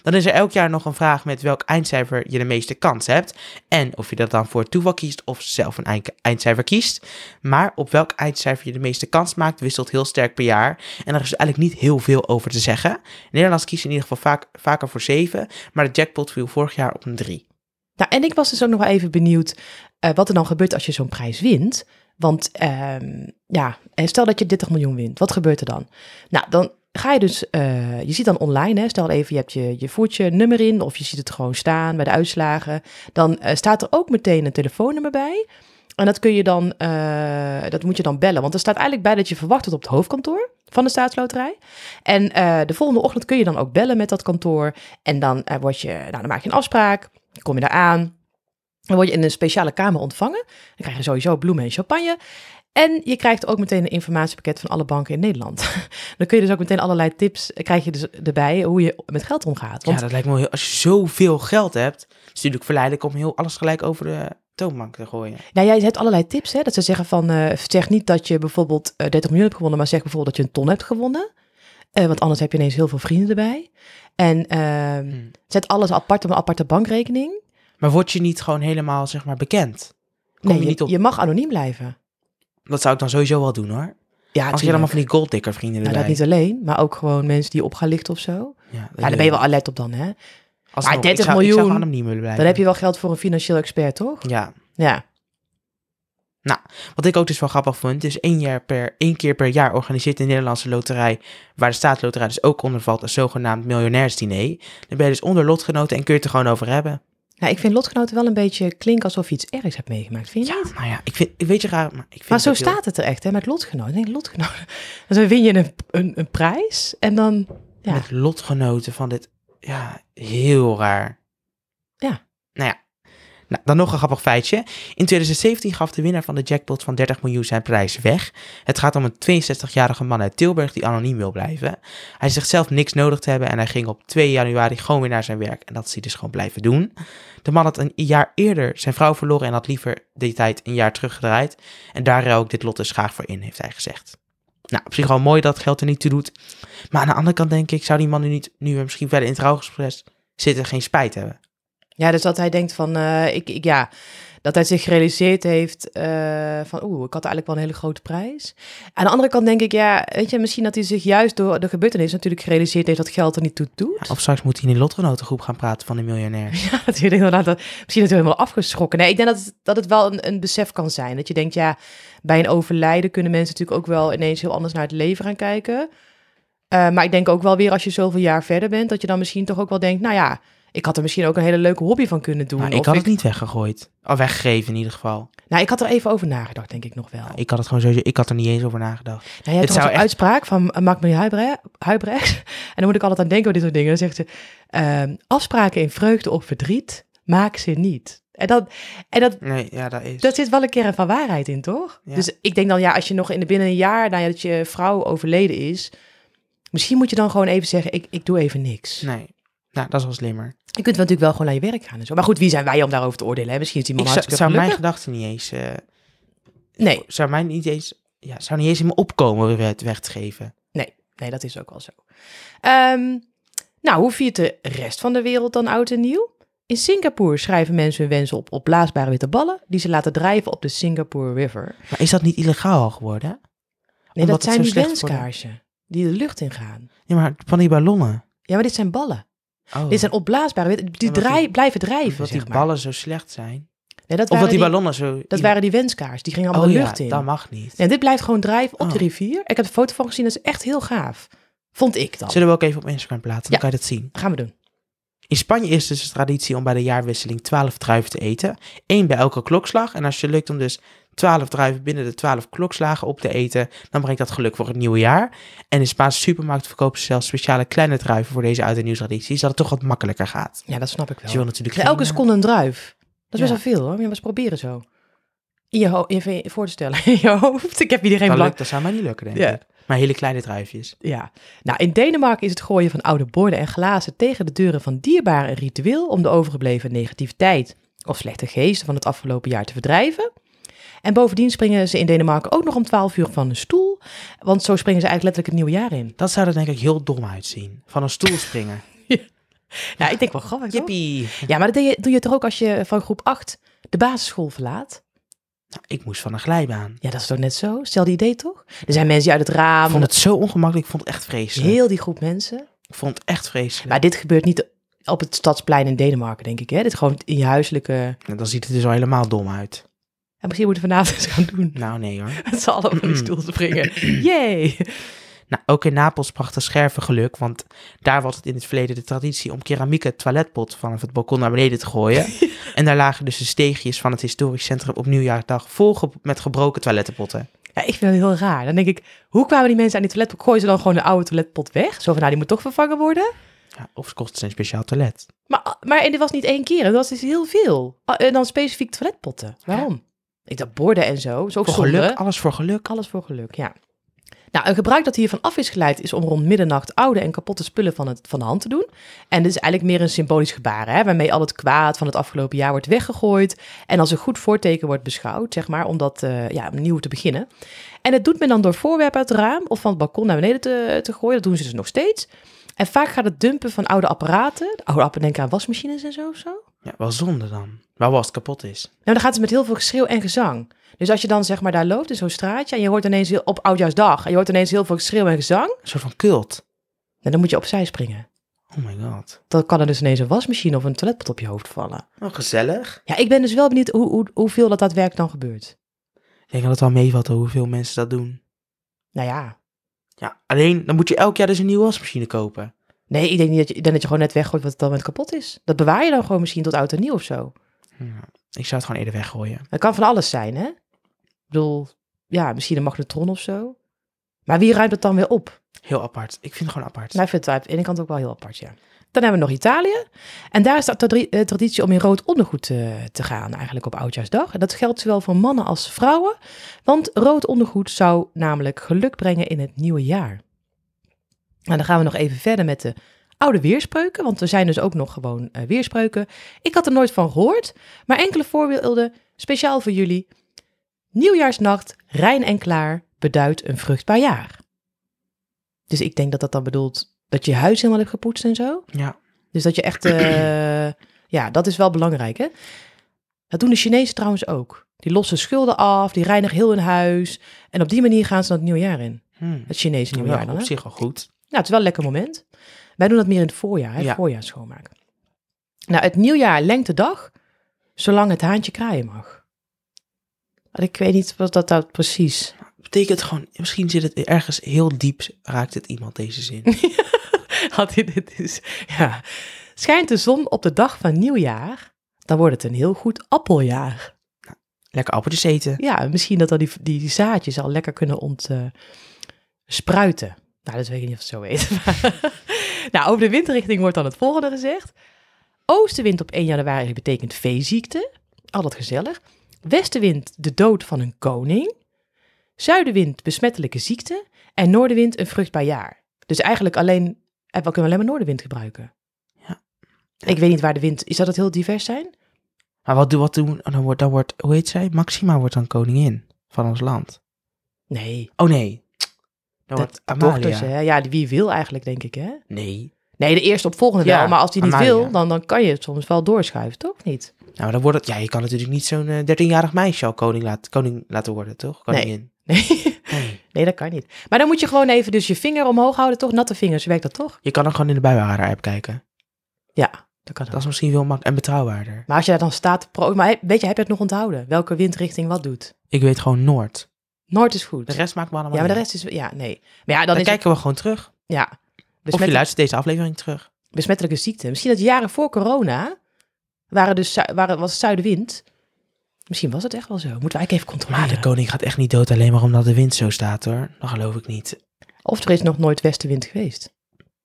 Dan is er elk jaar nog een vraag met welk eindcijfer je de meeste kans hebt. En of je dat dan voor toeval kiest of zelf een eind- eindcijfer kiest. Maar op welk eindcijfer je de meeste kans maakt wisselt heel sterk per jaar. En er is eigenlijk niet heel veel over te zeggen. Nederlands kiest in ieder geval vaak, vaker voor 7. Maar de jackpot viel vorig jaar op een 3. Nou, en ik was dus ook nog wel even benieuwd eh, wat er dan gebeurt als je zo'n prijs wint. Want ehm, ja, stel dat je 30 miljoen wint, wat gebeurt er dan? Nou, dan ga je dus, eh, je ziet dan online, hè, stel even je hebt je, je nummer in of je ziet het gewoon staan bij de uitslagen. Dan eh, staat er ook meteen een telefoonnummer bij. En dat kun je dan, eh, dat moet je dan bellen. Want er staat eigenlijk bij dat je verwacht wordt op het hoofdkantoor van de staatsloterij. En de volgende ochtend kun je dan ook bellen met dat kantoor. En dan, word je, nou, dan maak je een afspraak. Kom je daar aan. Dan word je in een speciale kamer ontvangen. Dan krijg je sowieso bloemen en champagne. En je krijgt ook meteen een informatiepakket van alle banken in Nederland. dan kun je dus ook meteen allerlei tips eh, krijg je dus erbij hoe je met geld omgaat. Want Ja, dat lijkt me heel... Als je zoveel geld hebt, is het natuurlijk verleidelijk om heel alles gelijk over de toonbank te gooien. Nou, jij hebt allerlei tips, hè? Dat ze zeggen van, eh, zeg niet dat je bijvoorbeeld eh, 30 miljoen hebt gewonnen, maar zeg bijvoorbeeld dat je een ton hebt gewonnen. Eh, want anders heb je ineens heel veel vrienden erbij. En ehm, Hmm. zet alles apart op een aparte bankrekening. Maar word je niet gewoon helemaal, zeg maar, bekend? Kom Nee, je je, niet op... je mag anoniem blijven. Dat zou ik dan sowieso wel doen, hoor. Ja, Als je allemaal van die golddigger vrienden Nou, dat niet alleen, maar ook gewoon mensen die op gaan lichten of zo. Ja, Ja, daar ben je wel alert op dan, hè? Alsnog, Maar 30 ik zou, Ik miljoen. Dan heb je wel geld voor een financieel expert, toch? Ja. Ja. Wat ik ook dus wel grappig vond, is één, jaar per, één keer per jaar organiseert de Nederlandse loterij, waar de staatsloterij dus ook onder valt, een zogenaamd miljonairsdiner. Dan ben je dus onder lotgenoten en kun je het er gewoon over hebben. Nou, ik vind lotgenoten wel een beetje klinken alsof je iets ergs hebt meegemaakt. Vind je Ja, niet? nou ja, ik vind, ik weet je raar, maar ik vind Maar zo heel- staat het er echt, hè, met lotgenoten. Ik denk, lotgenoten. Dan win je een, een, een prijs en dan... Ja. Met lotgenoten van dit, ja, heel raar. Ja. Nou ja, nou, dan nog een grappig feitje. In 2017 gaf de winnaar van de jackpot van 30 miljoen zijn prijs weg. Het gaat om een 62-jarige man uit Tilburg die anoniem wil blijven. Hij zegt zelf niks nodig te hebben en hij ging op 2 januari gewoon weer naar zijn werk. En dat is hij dus gewoon blijven doen. De man had een jaar eerder zijn vrouw verloren en had liever die tijd een jaar teruggedraaid. En daar ruil ik dit lot dus graag voor in, heeft hij gezegd. Nou, op zich wel mooi dat geld er niet toe doet. Maar aan de andere kant denk ik, zou die man nu niet, nu misschien verder in het rouwgesprek zitten, geen spijt hebben? Ja, dus dat hij denkt van... eh, ik, ik, ja, dat hij zich gerealiseerd heeft eh, van... Oeh, ik had eigenlijk wel een hele grote prijs. Aan de andere kant denk ik, ja, weet je... Misschien dat hij zich juist door de gebeurtenis natuurlijk gerealiseerd heeft... dat geld er niet toe doet. Of straks moet hij in die lotgenotengroep gaan praten van de miljonairs. Ja, natuurlijk inderdaad. Dat, misschien dat hij helemaal afgeschrokken. Nee, ik denk dat het, dat het wel een, een besef kan zijn. Dat je denkt, ja, bij een overlijden kunnen mensen natuurlijk ook wel ineens heel anders naar het leven gaan kijken. Eh, maar ik denk ook wel weer als je zoveel jaar verder bent, dat je dan misschien toch ook wel denkt, nou ja, ik had er misschien ook een hele leuke hobby van kunnen doen. Maar ik Of had het niet weggegooid. Of weggegeven in ieder geval. Nou, ik had er even over nagedacht, denk ik nog wel. Ik had het gewoon sowieso, ik had er niet eens over nagedacht. Nou, je hebt Het zou een echt- uitspraak van uh, Mac Huibrecht. en dan moet ik altijd aan denken over dit soort dingen. Dan zegt ze, ehm, afspraken in vreugde of verdriet, maak ze niet. En dat, en dat, Nee, ja, dat is. Daar zit wel een kern van waarheid in, toch? Ja. Dus ik denk dan, ja, als je nog in de binnen een jaar nadat je vrouw overleden is, misschien moet je dan gewoon even zeggen, ik, ik doe even niks. Nee. Nou, dat is wel slimmer. Je kunt wel natuurlijk wel gewoon naar je werk gaan en zo. Maar goed, wie zijn wij om daarover te oordelen? Hè? Misschien is die man Ik zou, zou mijn gedachten niet eens... eh, Nee, Zou mij niet eens... Ja, zou niet eens in me opkomen om het weg te geven. nee, dat is ook wel zo. Ehm, nou, hoe viert de rest van de wereld dan oud en nieuw? In Singapore schrijven mensen hun wensen op opblaasbare witte ballen, die ze laten drijven op de Singapore River. Maar is dat niet illegaal al geworden? Nee, Omdat dat zijn die wenskaarsen die de lucht ingaan. Ja, maar van die ballonnen. Ja, maar dit zijn ballen. Oh. Dit zijn opblaasbare die draai, blijven drijven, zeg die maar. ballen zo slecht zijn. Nee, dat Of waren dat die die, ballonnen zo... dat waren die wenskaars. Die gingen Oh allemaal de ja, lucht in. dat mag niet. En dit blijft gewoon drijven op de Oh. rivier. Ik heb een foto van gezien. Dat is echt heel gaaf. Vond ik dan. Zullen we ook even op Instagram plaatsen? Dan Ja. kan je dat zien. Gaan we doen. In Spanje is dus de traditie om bij de jaarwisseling 12 druiven te eten. Eén bij elke klokslag. En als je lukt om dus 12 druiven binnen de 12 klokslagen op te eten, dan brengt dat geluk voor het nieuwe jaar. En in Spaanse supermarkten verkopen ze zelfs speciale kleine druiven voor deze oud en nieuw traditie, zodat het toch wat makkelijker gaat. Ja, dat snap ik Dus wel. je wil natuurlijk Ja, elke eh, seconde een druif. Dat is Ja. best wel veel hoor. Moet je maar eens proberen zo. In je, even je voor te stellen. In je hoofd. Ik heb iedereen dat, belang. lukt, dat zou mij niet lukken, denk Ja. ik. Maar hele kleine druifjes. Ja. Nou, in Denemarken is het gooien van oude borden en glazen tegen de deuren van dierbaren een ritueel om de overgebleven negativiteit of slechte geesten van het afgelopen jaar te verdrijven. En bovendien springen ze in Denemarken ook nog om 12 uur van een stoel, want zo springen ze eigenlijk letterlijk het nieuwe jaar in. Dat zou er denk ik heel dom uitzien. Van een stoel springen. Nou, ik denk wel grappig. Jippie. Ja, maar dat deed je, doe je toch ook als je van groep 8 de basisschool verlaat? Nou, ik moest van een glijbaan. Ja, dat is toch net zo? Stel die idee toch? Er zijn mensen die uit het raam, Ik vond het zo ongemakkelijk. Ik vond het echt vreselijk. heel die groep mensen. Ik vond het echt vreselijk. Maar dit gebeurt niet op het stadsplein in Denemarken, denk ik. Hè? Dit gewoon in je huiselijke... En dan ziet het er zo helemaal dom uit. En misschien moeten we vanavond eens gaan doen. Nou, nee hoor. Met z'n allen op die stoel springen. Yay! Nou, ook in Napels bracht de scherven geluk, want daar was het in het verleden de traditie om keramieke toiletpot vanaf het balkon naar beneden te gooien. en daar lagen dus de steegjes van het historisch centrum op nieuwjaarsdag vol ge- met gebroken toilettenpotten. Ja, ik vind dat heel raar. Dan denk ik, hoe kwamen die mensen aan die toiletpot? Gooien ze dan gewoon de oude toiletpot weg? Zo van, nou, die moet toch vervangen worden? Ja, of ze kosten een speciaal toilet. Maar, maar en dit was niet één keer, dat was dus heel veel. Ah, En dan specifiek toiletpotten. Waarom? Ik dacht borden en zo, ook Voor zonde. geluk, alles voor geluk. Alles voor geluk, ja. Nou, een gebruik dat hiervan af is geleid is om rond middernacht oude en kapotte spullen van, het, van de hand te doen. En dit is eigenlijk meer een symbolisch gebaar, hè, waarmee al het kwaad van het afgelopen jaar wordt weggegooid. En als een goed voorteken wordt beschouwd, zeg maar, om dat eh, ja, opnieuw te beginnen. En dat doet men dan door voorwerpen uit het raam of van het balkon naar beneden te, te gooien. Dat doen ze dus nog steeds. En vaak gaat het dumpen van oude apparaten. De oude apparaten denken aan wasmachines en zo. of zo. Ja, wel zonde dan. Maar als het kapot is. Nou, dan gaat het met heel veel geschreeuw en gezang. Dus als je dan zeg maar daar loopt in zo'n straatje en je hoort ineens heel, op Oudjaarsdag en je hoort ineens heel veel geschreeuw en gezang, Een soort van cult. nou, dan moet je opzij springen. Oh my god. Dan kan er dus ineens een wasmachine of een toiletpot op je hoofd vallen. Wel gezellig. Ja, ik ben dus wel benieuwd hoe, hoe, hoeveel dat daadwerkelijk dan gebeurt. Ik denk dat het wel meevalt hoeveel mensen dat doen. Nou ja, Ja, alleen dan moet je elk jaar dus een nieuwe wasmachine kopen. nee, ik denk, niet dat je, ik denk dat je gewoon net weggooit wat dan met kapot is. Dat bewaar je dan gewoon misschien tot oud en nieuw of zo. Ja, ik zou het gewoon eerder weggooien. Dat kan van alles zijn, hè? Ik bedoel, ja, misschien een magnetron of zo. Maar wie ruimt het dan weer op? Heel apart. Ik vind het gewoon apart. Nou, ik vind het aan de ene kant ook wel heel apart, ja. Dan hebben we nog Italië. En daar is de eh, traditie om in rood ondergoed eh, te gaan, eigenlijk op Oudjaarsdag. En dat geldt zowel voor mannen als vrouwen. Want rood ondergoed zou namelijk geluk brengen in het nieuwe jaar. En dan gaan we nog even verder met de oude weerspreuken. Want er zijn dus ook nog gewoon eh, weerspreuken. Ik had er nooit van gehoord, maar enkele voorbeelden speciaal voor jullie. Nieuwjaarsnacht, rein en klaar, beduidt een vruchtbaar jaar. Dus ik denk dat dat dan bedoelt dat je huis helemaal hebt gepoetst en zo. Ja. Dus dat je echt, eh, ja, dat is wel belangrijk, hè? Dat doen de Chinezen trouwens ook. Die lossen schulden af, die reinigen heel hun huis. En op die manier gaan ze dan het nieuwe jaar in. Hm. Het Chinese nieuwe Ja, dan, op hè? zich wel goed. Nou, het is wel een lekker moment. Wij doen dat meer in het voorjaar, hè? Ja. Voorjaar schoonmaken. Nou, het nieuwjaar lengtedag, zolang het haantje kraaien mag. Maar Ik weet niet wat dat, dat precies... Betekent gewoon, misschien zit het ergens heel diep, raakt het iemand deze zin. Had hij dit is, ja. Schijnt de zon op de dag van nieuwjaar, dan wordt het een heel goed appeljaar. Lekker appeltjes eten. Ja, misschien dat dan die, die zaadjes al lekker kunnen ont, eh, spruiten. Nou, dat weet ik niet of het zo weet. nou, over de windrichting wordt dan het volgende gezegd. Oostenwind op 1 januari betekent veeziekte. Altijd gezellig. Westenwind de dood van een koning. Zuidenwind besmettelijke ziekte. En noordenwind een vruchtbaar jaar. Dus eigenlijk alleen, eh, we kunnen alleen maar noordenwind gebruiken. Ja. Ik weet niet waar de wind, is dat het heel divers zijn? Maar wat wat doen, dan wordt, dan wordt, hoe heet zij? Maxima wordt dan koningin van ons land. Nee, Oh nee. De Amalia. dochters, hè? Ja, wie wil eigenlijk, denk ik, hè? Nee. Nee, de eerste opvolgende Ja, wel. Maar als die niet Amalia. wil, dan, dan kan je het soms wel doorschuiven, toch? Niet? Nou, dan wordt het, ja, je kan natuurlijk niet zo'n eh, 13-jarig meisje al koning, laten koning laten worden, toch? Koningin. Nee. Nee. nee, dat kan niet. Maar dan moet je gewoon even dus je vinger omhoog houden, toch? Natte vingers, werkt dat toch? Je kan dan gewoon in de buienradar-app kijken. Ja, dat kan Dat ook. is misschien veel makkelijker en betrouwbaarder. Maar als je daar dan staat. Maar weet je, heb je het nog onthouden? Welke windrichting wat doet? Ik weet gewoon Noord. Noord is goed. De rest maakt me allemaal ja, maar de rest is... Ja, nee. Maar ja, dan, Dan, is kijken we gewoon terug. Ja. Of je luistert deze aflevering terug. besmettelijke ziekte. Misschien dat jaren voor corona waren dus, waren, was zuidenwind. Misschien was het echt wel zo. Moeten we eigenlijk even controleren. Maar de koning gaat echt niet dood alleen maar omdat de wind zo staat, hoor. Dat geloof ik niet. Of er is nog nooit westenwind geweest.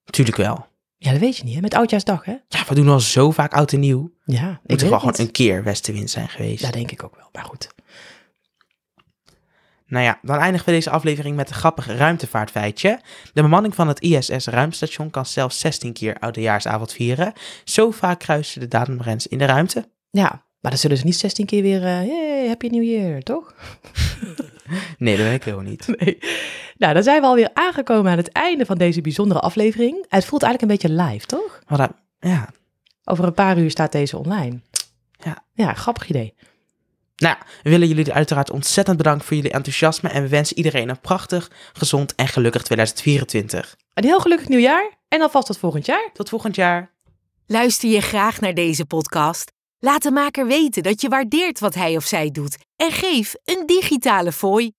Tuurlijk wel. Ja, dat weet je niet, hè? Met Oudjaarsdag, hè? Ja, we doen al zo vaak oud en nieuw. Ja, ik Moet er wel gewoon een keer westenwind zijn geweest. Ja, denk ik ook wel. Maar goed. Nou ja, dan eindigen we deze aflevering met een grappig ruimtevaartfeitje. De bemanning van het ISS ruimtestation kan zelfs 16 keer oudejaarsavond vieren. Zo vaak kruisen de datumgrens in de ruimte. Ja, maar dan zullen ze niet 16 keer weer... eh hey, happy new year, toch? Nee, dat weet ik helemaal niet. Nee. Nou, dan zijn we alweer aangekomen aan het einde van deze bijzondere aflevering. Het voelt eigenlijk een beetje live, toch? Maar dat, ja, Over een paar uur staat deze online. Ja. Ja, grappig idee. Nou ja, we willen jullie uiteraard ontzettend bedanken voor jullie enthousiasme. En we wensen iedereen een prachtig, gezond en gelukkig 2024. Een heel gelukkig nieuwjaar en alvast tot volgend jaar. Tot volgend jaar. Luister je graag naar deze podcast? Laat de maker weten dat je waardeert wat hij of zij doet en geef een digitale fooi.